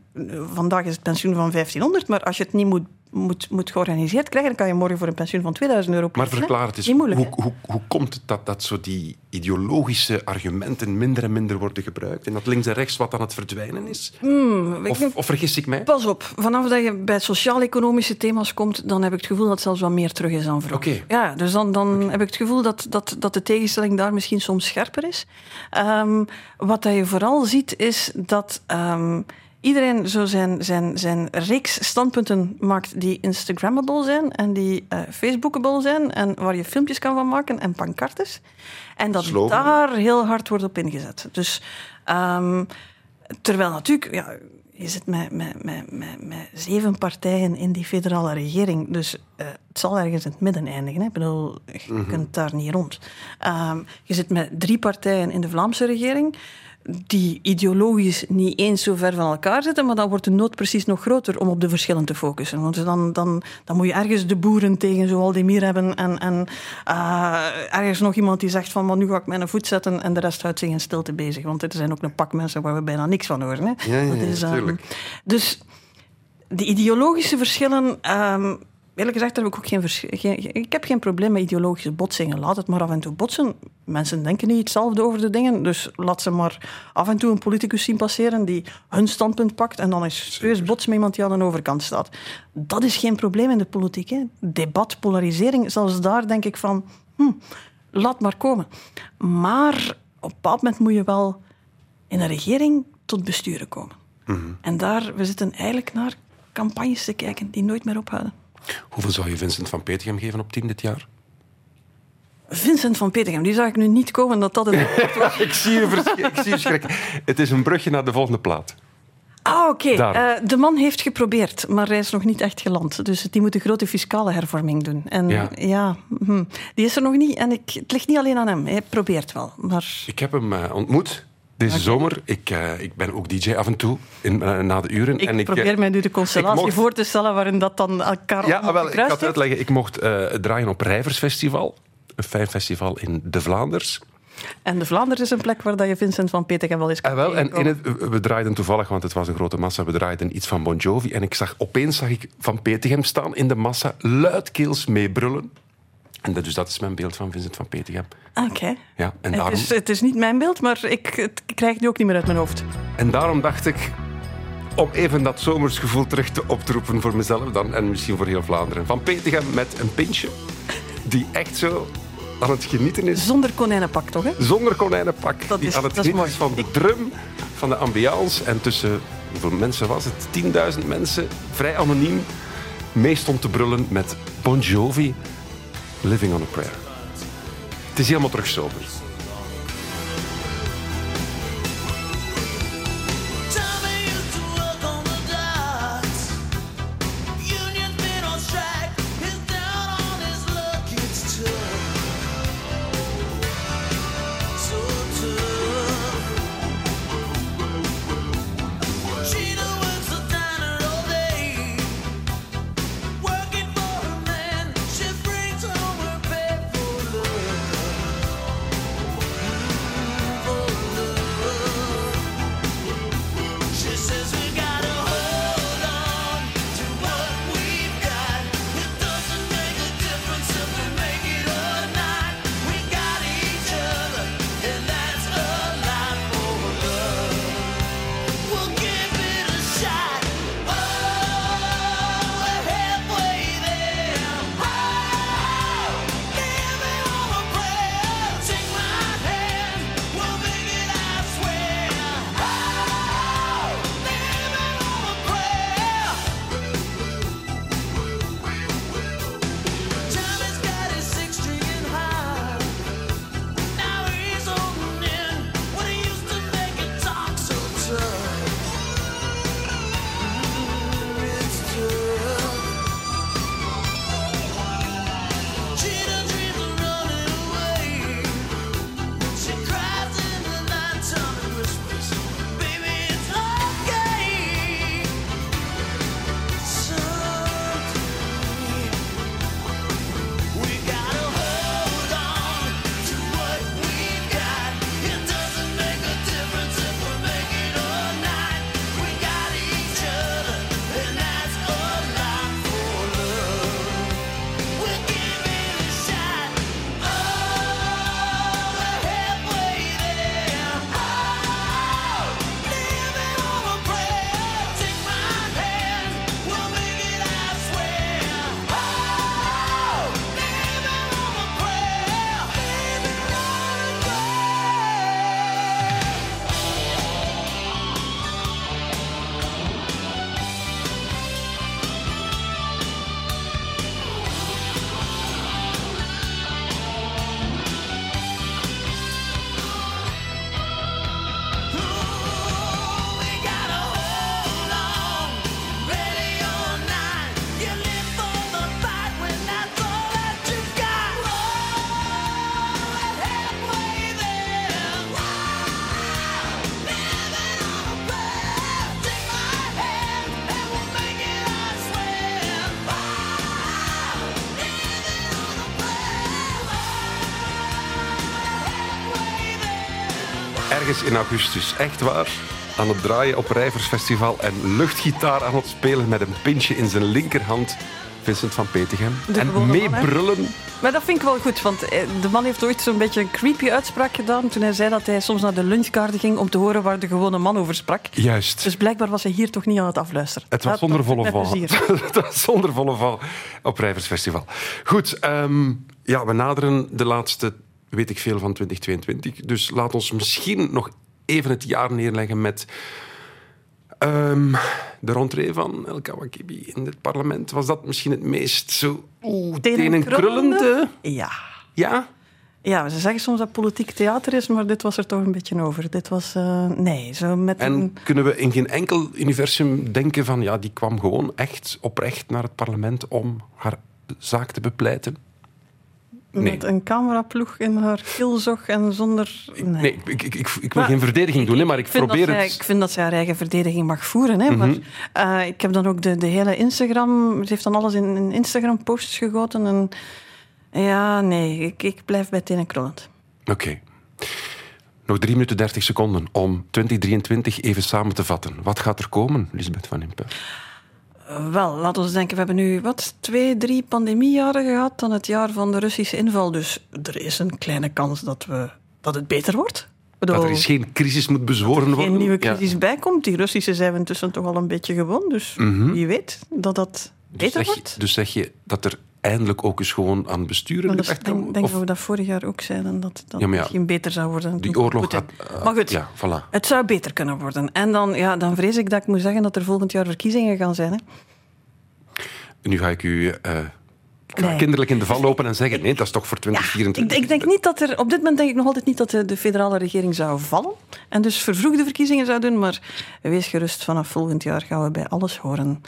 vandaag is het pensioen van 1500, maar als je het niet moet, moet, moet georganiseerd krijgen, dan kan je morgen voor een pensioen van 2000 euro Maar verklaar het eens, moeilijk. hoe, hoe, hoe komt het dat, dat zo die ideologische argumenten minder en minder worden gebruikt en dat links en rechts wat aan het verdwijnen is? Hmm, Of, denk- of vergis ik mij? Pas op, vanaf dat je bij sociaal-economische thema's komt, dan heb ik het gevoel dat het zelfs wat meer terug is dan vroeger. Ja, dus dan, dan heb ik het gevoel dat, dat, dat de tegenstelling daar misschien soms scherper is. Ehm, wat dat je vooral ziet, is dat ehm, iedereen zo zijn, zijn, zijn reeks standpunten maakt die Instagrammable zijn en die eh, Facebookable zijn en waar je filmpjes kan van maken en pancartes. En dat Slogan. daar heel hard wordt op ingezet. Dus ehm, terwijl natuurlijk, ja, je zit met, met, met, met, met zeven partijen in die federale regering. Dus eh, het zal ergens in het midden eindigen. Hè. Ik bedoel, je kunt daar niet rond. Ehm, je zit met drie partijen in de Vlaamse regering. Die ideologisch niet eens zo ver van elkaar zitten, maar dan wordt de nood precies nog groter om op de verschillen te focussen. Want dan, dan, dan moet je ergens de boeren tegen Zoaldemir hebben en, en eh, ergens nog iemand die zegt van maar nu ga ik mijn voet zetten en de rest houdt zich in stilte bezig. Want er zijn ook een pak mensen waar we bijna niks van horen. Hè. Ja, ja, Dat is, ehm, dus de ideologische verschillen. ehm, eerlijk gezegd heb ik ook geen. Ik heb geen probleem met ideologische botsingen. Laat het maar af en toe botsen. Mensen denken niet hetzelfde over de dingen. Dus laat ze maar af en toe een politicus zien passeren die hun standpunt pakt. En dan is serieus botsen met iemand die aan de overkant staat. Dat is geen probleem in de politiek. Hè. Debat, polarisering, zelfs daar denk ik van. Hm, laat maar komen. Maar op een bepaald moment moet je wel in een regering tot besturen komen. En daar, we zitten eigenlijk naar campagnes te kijken die nooit meer ophouden. Hoeveel zou je Vincent van Petegem geven op 10 dit jaar? Vincent van Petegem, die zag ik nu niet komen dat dat een... ik zie je, ik zie je schrikken. Het is een brugje naar de volgende plaat. Ah, oké. Eh, de man heeft geprobeerd, maar hij is nog niet echt geland. Dus die moet een grote fiscale hervorming doen. En Ja. ja, hm, die is er nog niet. En ik, het ligt niet alleen aan hem. Hij probeert wel. Maar Ik heb hem eh, ontmoet deze zomer. Ik, eh, ik ben ook DJ af en toe in, eh, na de uren. ik en ik, eh, probeer mij nu de constellatie mocht- voor te stellen waarin dat dan elkaar Ja, wel, ik gekruist ga het heeft. uitleggen. Ik mocht eh, draaien op Rijversfestival. Een fijn festival in de Vlaanders. En de Vlaanderen is een plek waar dat je Vincent van Petegem wel eens kan En, wel, en in het, we draaiden toevallig, want het was een grote massa, we draaiden iets van Bon Jovi. En ik zag, opeens zag ik Van Petegem staan in de massa, luidkeels meebrullen. En dat, dus dat is mijn beeld van Vincent van Petegem. Oké. Ja, en, Het daarom, is, het is niet mijn beeld, maar ik, het, ik krijg het nu ook niet meer uit mijn hoofd. en daarom dacht ik, om even dat zomersgevoel terug te op te roepen voor mezelf dan, en misschien voor heel Vlaanderen. Van Petegem met een pintje, die echt zo aan het genieten is. Zonder konijnenpak, toch? Hè? Zonder konijnenpak. Dat die is- aan het dat is genieten mooi. van de drum, van de ambiance. En tussen, hoeveel mensen was het? 10.000 mensen, vrij anoniem, mee stond te brullen met Bon Jovi, Living on a Prayer. Het is helemaal terug sober. Ergens in augustus. Echt waar. Aan het draaien op Rijversfestival en luchtgitaar aan het spelen met een pintje in zijn linkerhand. Vincent van Petegem. En meebrullen. Maar dat vind ik wel goed, want eh, de man heeft ooit zo'n beetje een creepy uitspraak gedaan toen hij zei dat hij soms naar de lunchkaarten ging om te horen waar de gewone man over sprak. Juist. Dus blijkbaar was hij hier toch niet aan het afluisteren. Het was zonder volle val. plezier. Het was zonder volle val op Rijversfestival. Goed, ehm, ja, we naderen de laatste, weet ik veel, van 2022. Dus laat ons misschien nog even het jaar neerleggen met ehm, de rentree van El Kawakibi in het parlement. Was dat misschien het meest zo oeh, tenenkrullende? Ja. Ja? Ja, ze zeggen soms dat politiek theater is, maar dit was er toch een beetje over. Dit was, eh, nee, zo met En een... kunnen we in geen enkel universum denken van, ja, die kwam gewoon echt oprecht naar het parlement om haar zaak te bepleiten? Nee. Met een cameraploeg in haar kielzog en zonder... Nee. Nee, ik, ik, ik, ik wil Maar geen verdediging doen, hè, maar ik, probeer zij- het... Mhm. ik vind dat zij haar eigen verdediging mag voeren. Hè, maar, eh, ik heb dan ook de, de hele Instagram... Ze heeft dan alles in, in Instagram-posts gegoten. En, ja, nee, ik, ik blijf bij tenen krullend. Oké. Nog drie minuten 30 seconden om 2023 even samen te vatten. Wat gaat er komen, Lisbeth van Impe? Wel, laten we denken, we hebben nu wat, twee, drie pandemiejaren gehad. Dan het jaar van de Russische inval. Dus er is een kleine kans dat, we, dat het beter wordt. Bedoel, Dat er eens geen crisis moet bezworen worden? geen nieuwe Ja. crisis bijkomt. Die Russische zijn we intussen toch al een beetje gewoon. Dus wie weet dat dat Dus beter je, wordt. dus zeg je dat er eindelijk ook eens gewoon aan besturen Maar dat, gedacht ik kan denk, dat we dat vorig jaar ook zeiden, dat dat Ja, ja, misschien beter zou worden. die oorlog eh, maar goed, Ja, voilà. het zou beter kunnen worden. En dan, ja, dan vrees ik dat ik moet zeggen dat er volgend jaar verkiezingen gaan zijn. Hè. Nu ga ik u... eh, Nee. kinderlijk in de val lopen en zeggen, nee, dat is toch voor Ik, 2024? ik denk niet dat er, op dit moment denk ik nog altijd niet dat de, de federale regering zou vallen. En dus vervroegde verkiezingen zou doen. Maar wees gerust, vanaf volgend jaar gaan we bij alles horen.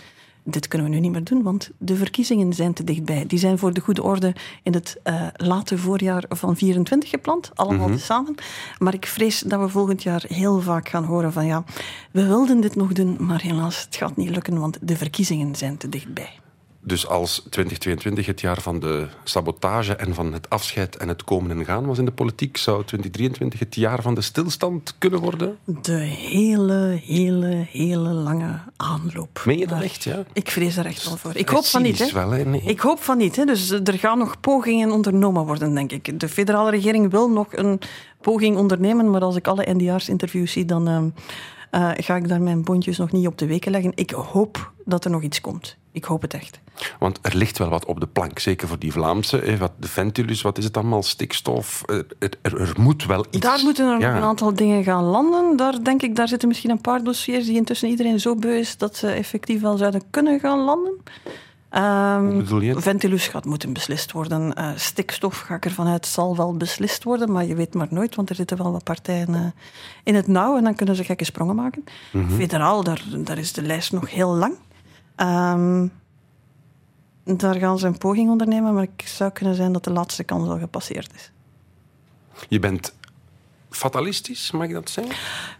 Dit kunnen we nu niet meer doen, want de verkiezingen zijn te dichtbij. Die zijn voor de goede orde in het eh, late voorjaar van 24 gepland, allemaal samen. Maar ik vrees dat we volgend jaar heel vaak gaan horen van ja, we wilden dit nog doen, maar helaas, het gaat niet lukken, want de verkiezingen zijn te dichtbij. Dus als 2022 het jaar van de sabotage en van het afscheid en het komen en gaan was in de politiek, zou 2023 het jaar van de stilstand kunnen worden? De hele, hele, hele lange aanloop. Meen je dat echt, ja? Ik vrees er echt wel voor. Ik hoop van niet. Hè. wel, hè? Nee. Ik hoop van niet. Hè. Dus er gaan nog pogingen ondernomen worden, denk ik. De federale regering wil nog een poging ondernemen, maar als ik alle NDR's-interviews zie, dan ehm, eh, ga ik daar mijn bondjes nog niet op de weken leggen. Ik hoop dat er nog iets komt. Ik hoop het echt. Want er ligt wel wat op de plank, zeker voor die Vlaamse. Hè, wat de Ventilus, wat is het allemaal? Stikstof. Er, er, er- er moet wel iets. Daar moeten er Ja. nog een aantal dingen gaan landen. Daar denk ik, daar zitten misschien een paar dossiers die intussen iedereen zo beu is dat ze effectief wel zouden kunnen gaan landen. Ehm? Ventilus gaat moeten beslist worden. Eh, stikstof, ga ik ervan uit, zal wel beslist worden. Maar je weet maar nooit, want er zitten wel wat partijen eh, in het nauw. En dan kunnen ze gekke sprongen maken. Mhm. Federaal, daar, daar is de lijst nog heel lang. Ehm, daar gaan ze een poging ondernemen. Maar het zou kunnen zijn dat de laatste kans al gepasseerd is. Je bent fatalistisch, mag ik dat zeggen?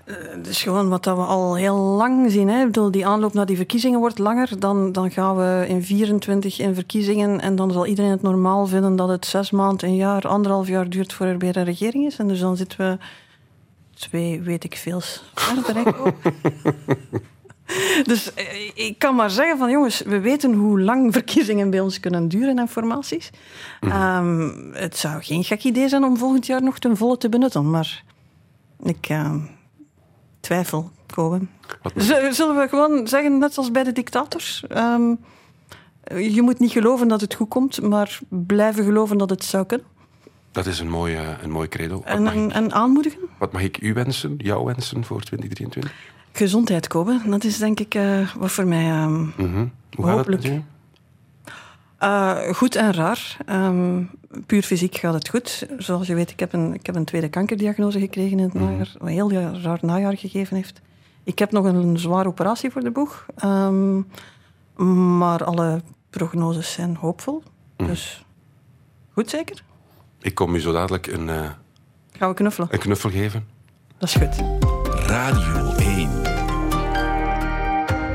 Het is gewoon wat dat we al heel lang zien. Hè. Ik bedoel, die aanloop naar die verkiezingen wordt langer. Dan, dan gaan we in 24 in verkiezingen. En dan zal iedereen het normaal vinden dat het zes maanden, een jaar, anderhalf jaar duurt voor er weer een regering is. En dus dan zitten we twee, weet ik veel, verder. Dus eh, ik kan maar zeggen van jongens, we weten hoe lang verkiezingen bij ons kunnen duren en formaties. Ehm, het zou geen gek idee zijn om volgend jaar nog ten volle te benutten, maar ik ehm, twijfel, Z- Zullen we gewoon zeggen, net als bij de dictators? ehm, je moet niet geloven dat het goed komt, maar blijven geloven dat het zou kunnen. Dat is een mooi, eh, een mooi credo. Wat En, mag, en, ik, en aanmoedigen. wat mag ik u wensen, jou wensen voor 2023? Gezondheid, Kobe. Dat is denk ik eh, wat voor mij Mhm. Hoe gaat het met Hopelijk. Uh, goed en raar. Ehm, puur fysiek gaat het goed. Zoals je weet, ik heb een, ik heb een tweede kankerdiagnose gekregen in het najaar. Wat een heel raar najaar gegeven heeft. Ik heb nog een zware operatie voor de boeg. Ehm, maar alle prognoses zijn hoopvol. Dus goed zeker? Ik kom u zo dadelijk een, eh, Gaan we knuffelen? een knuffel geven. Dat is goed. Radio 1.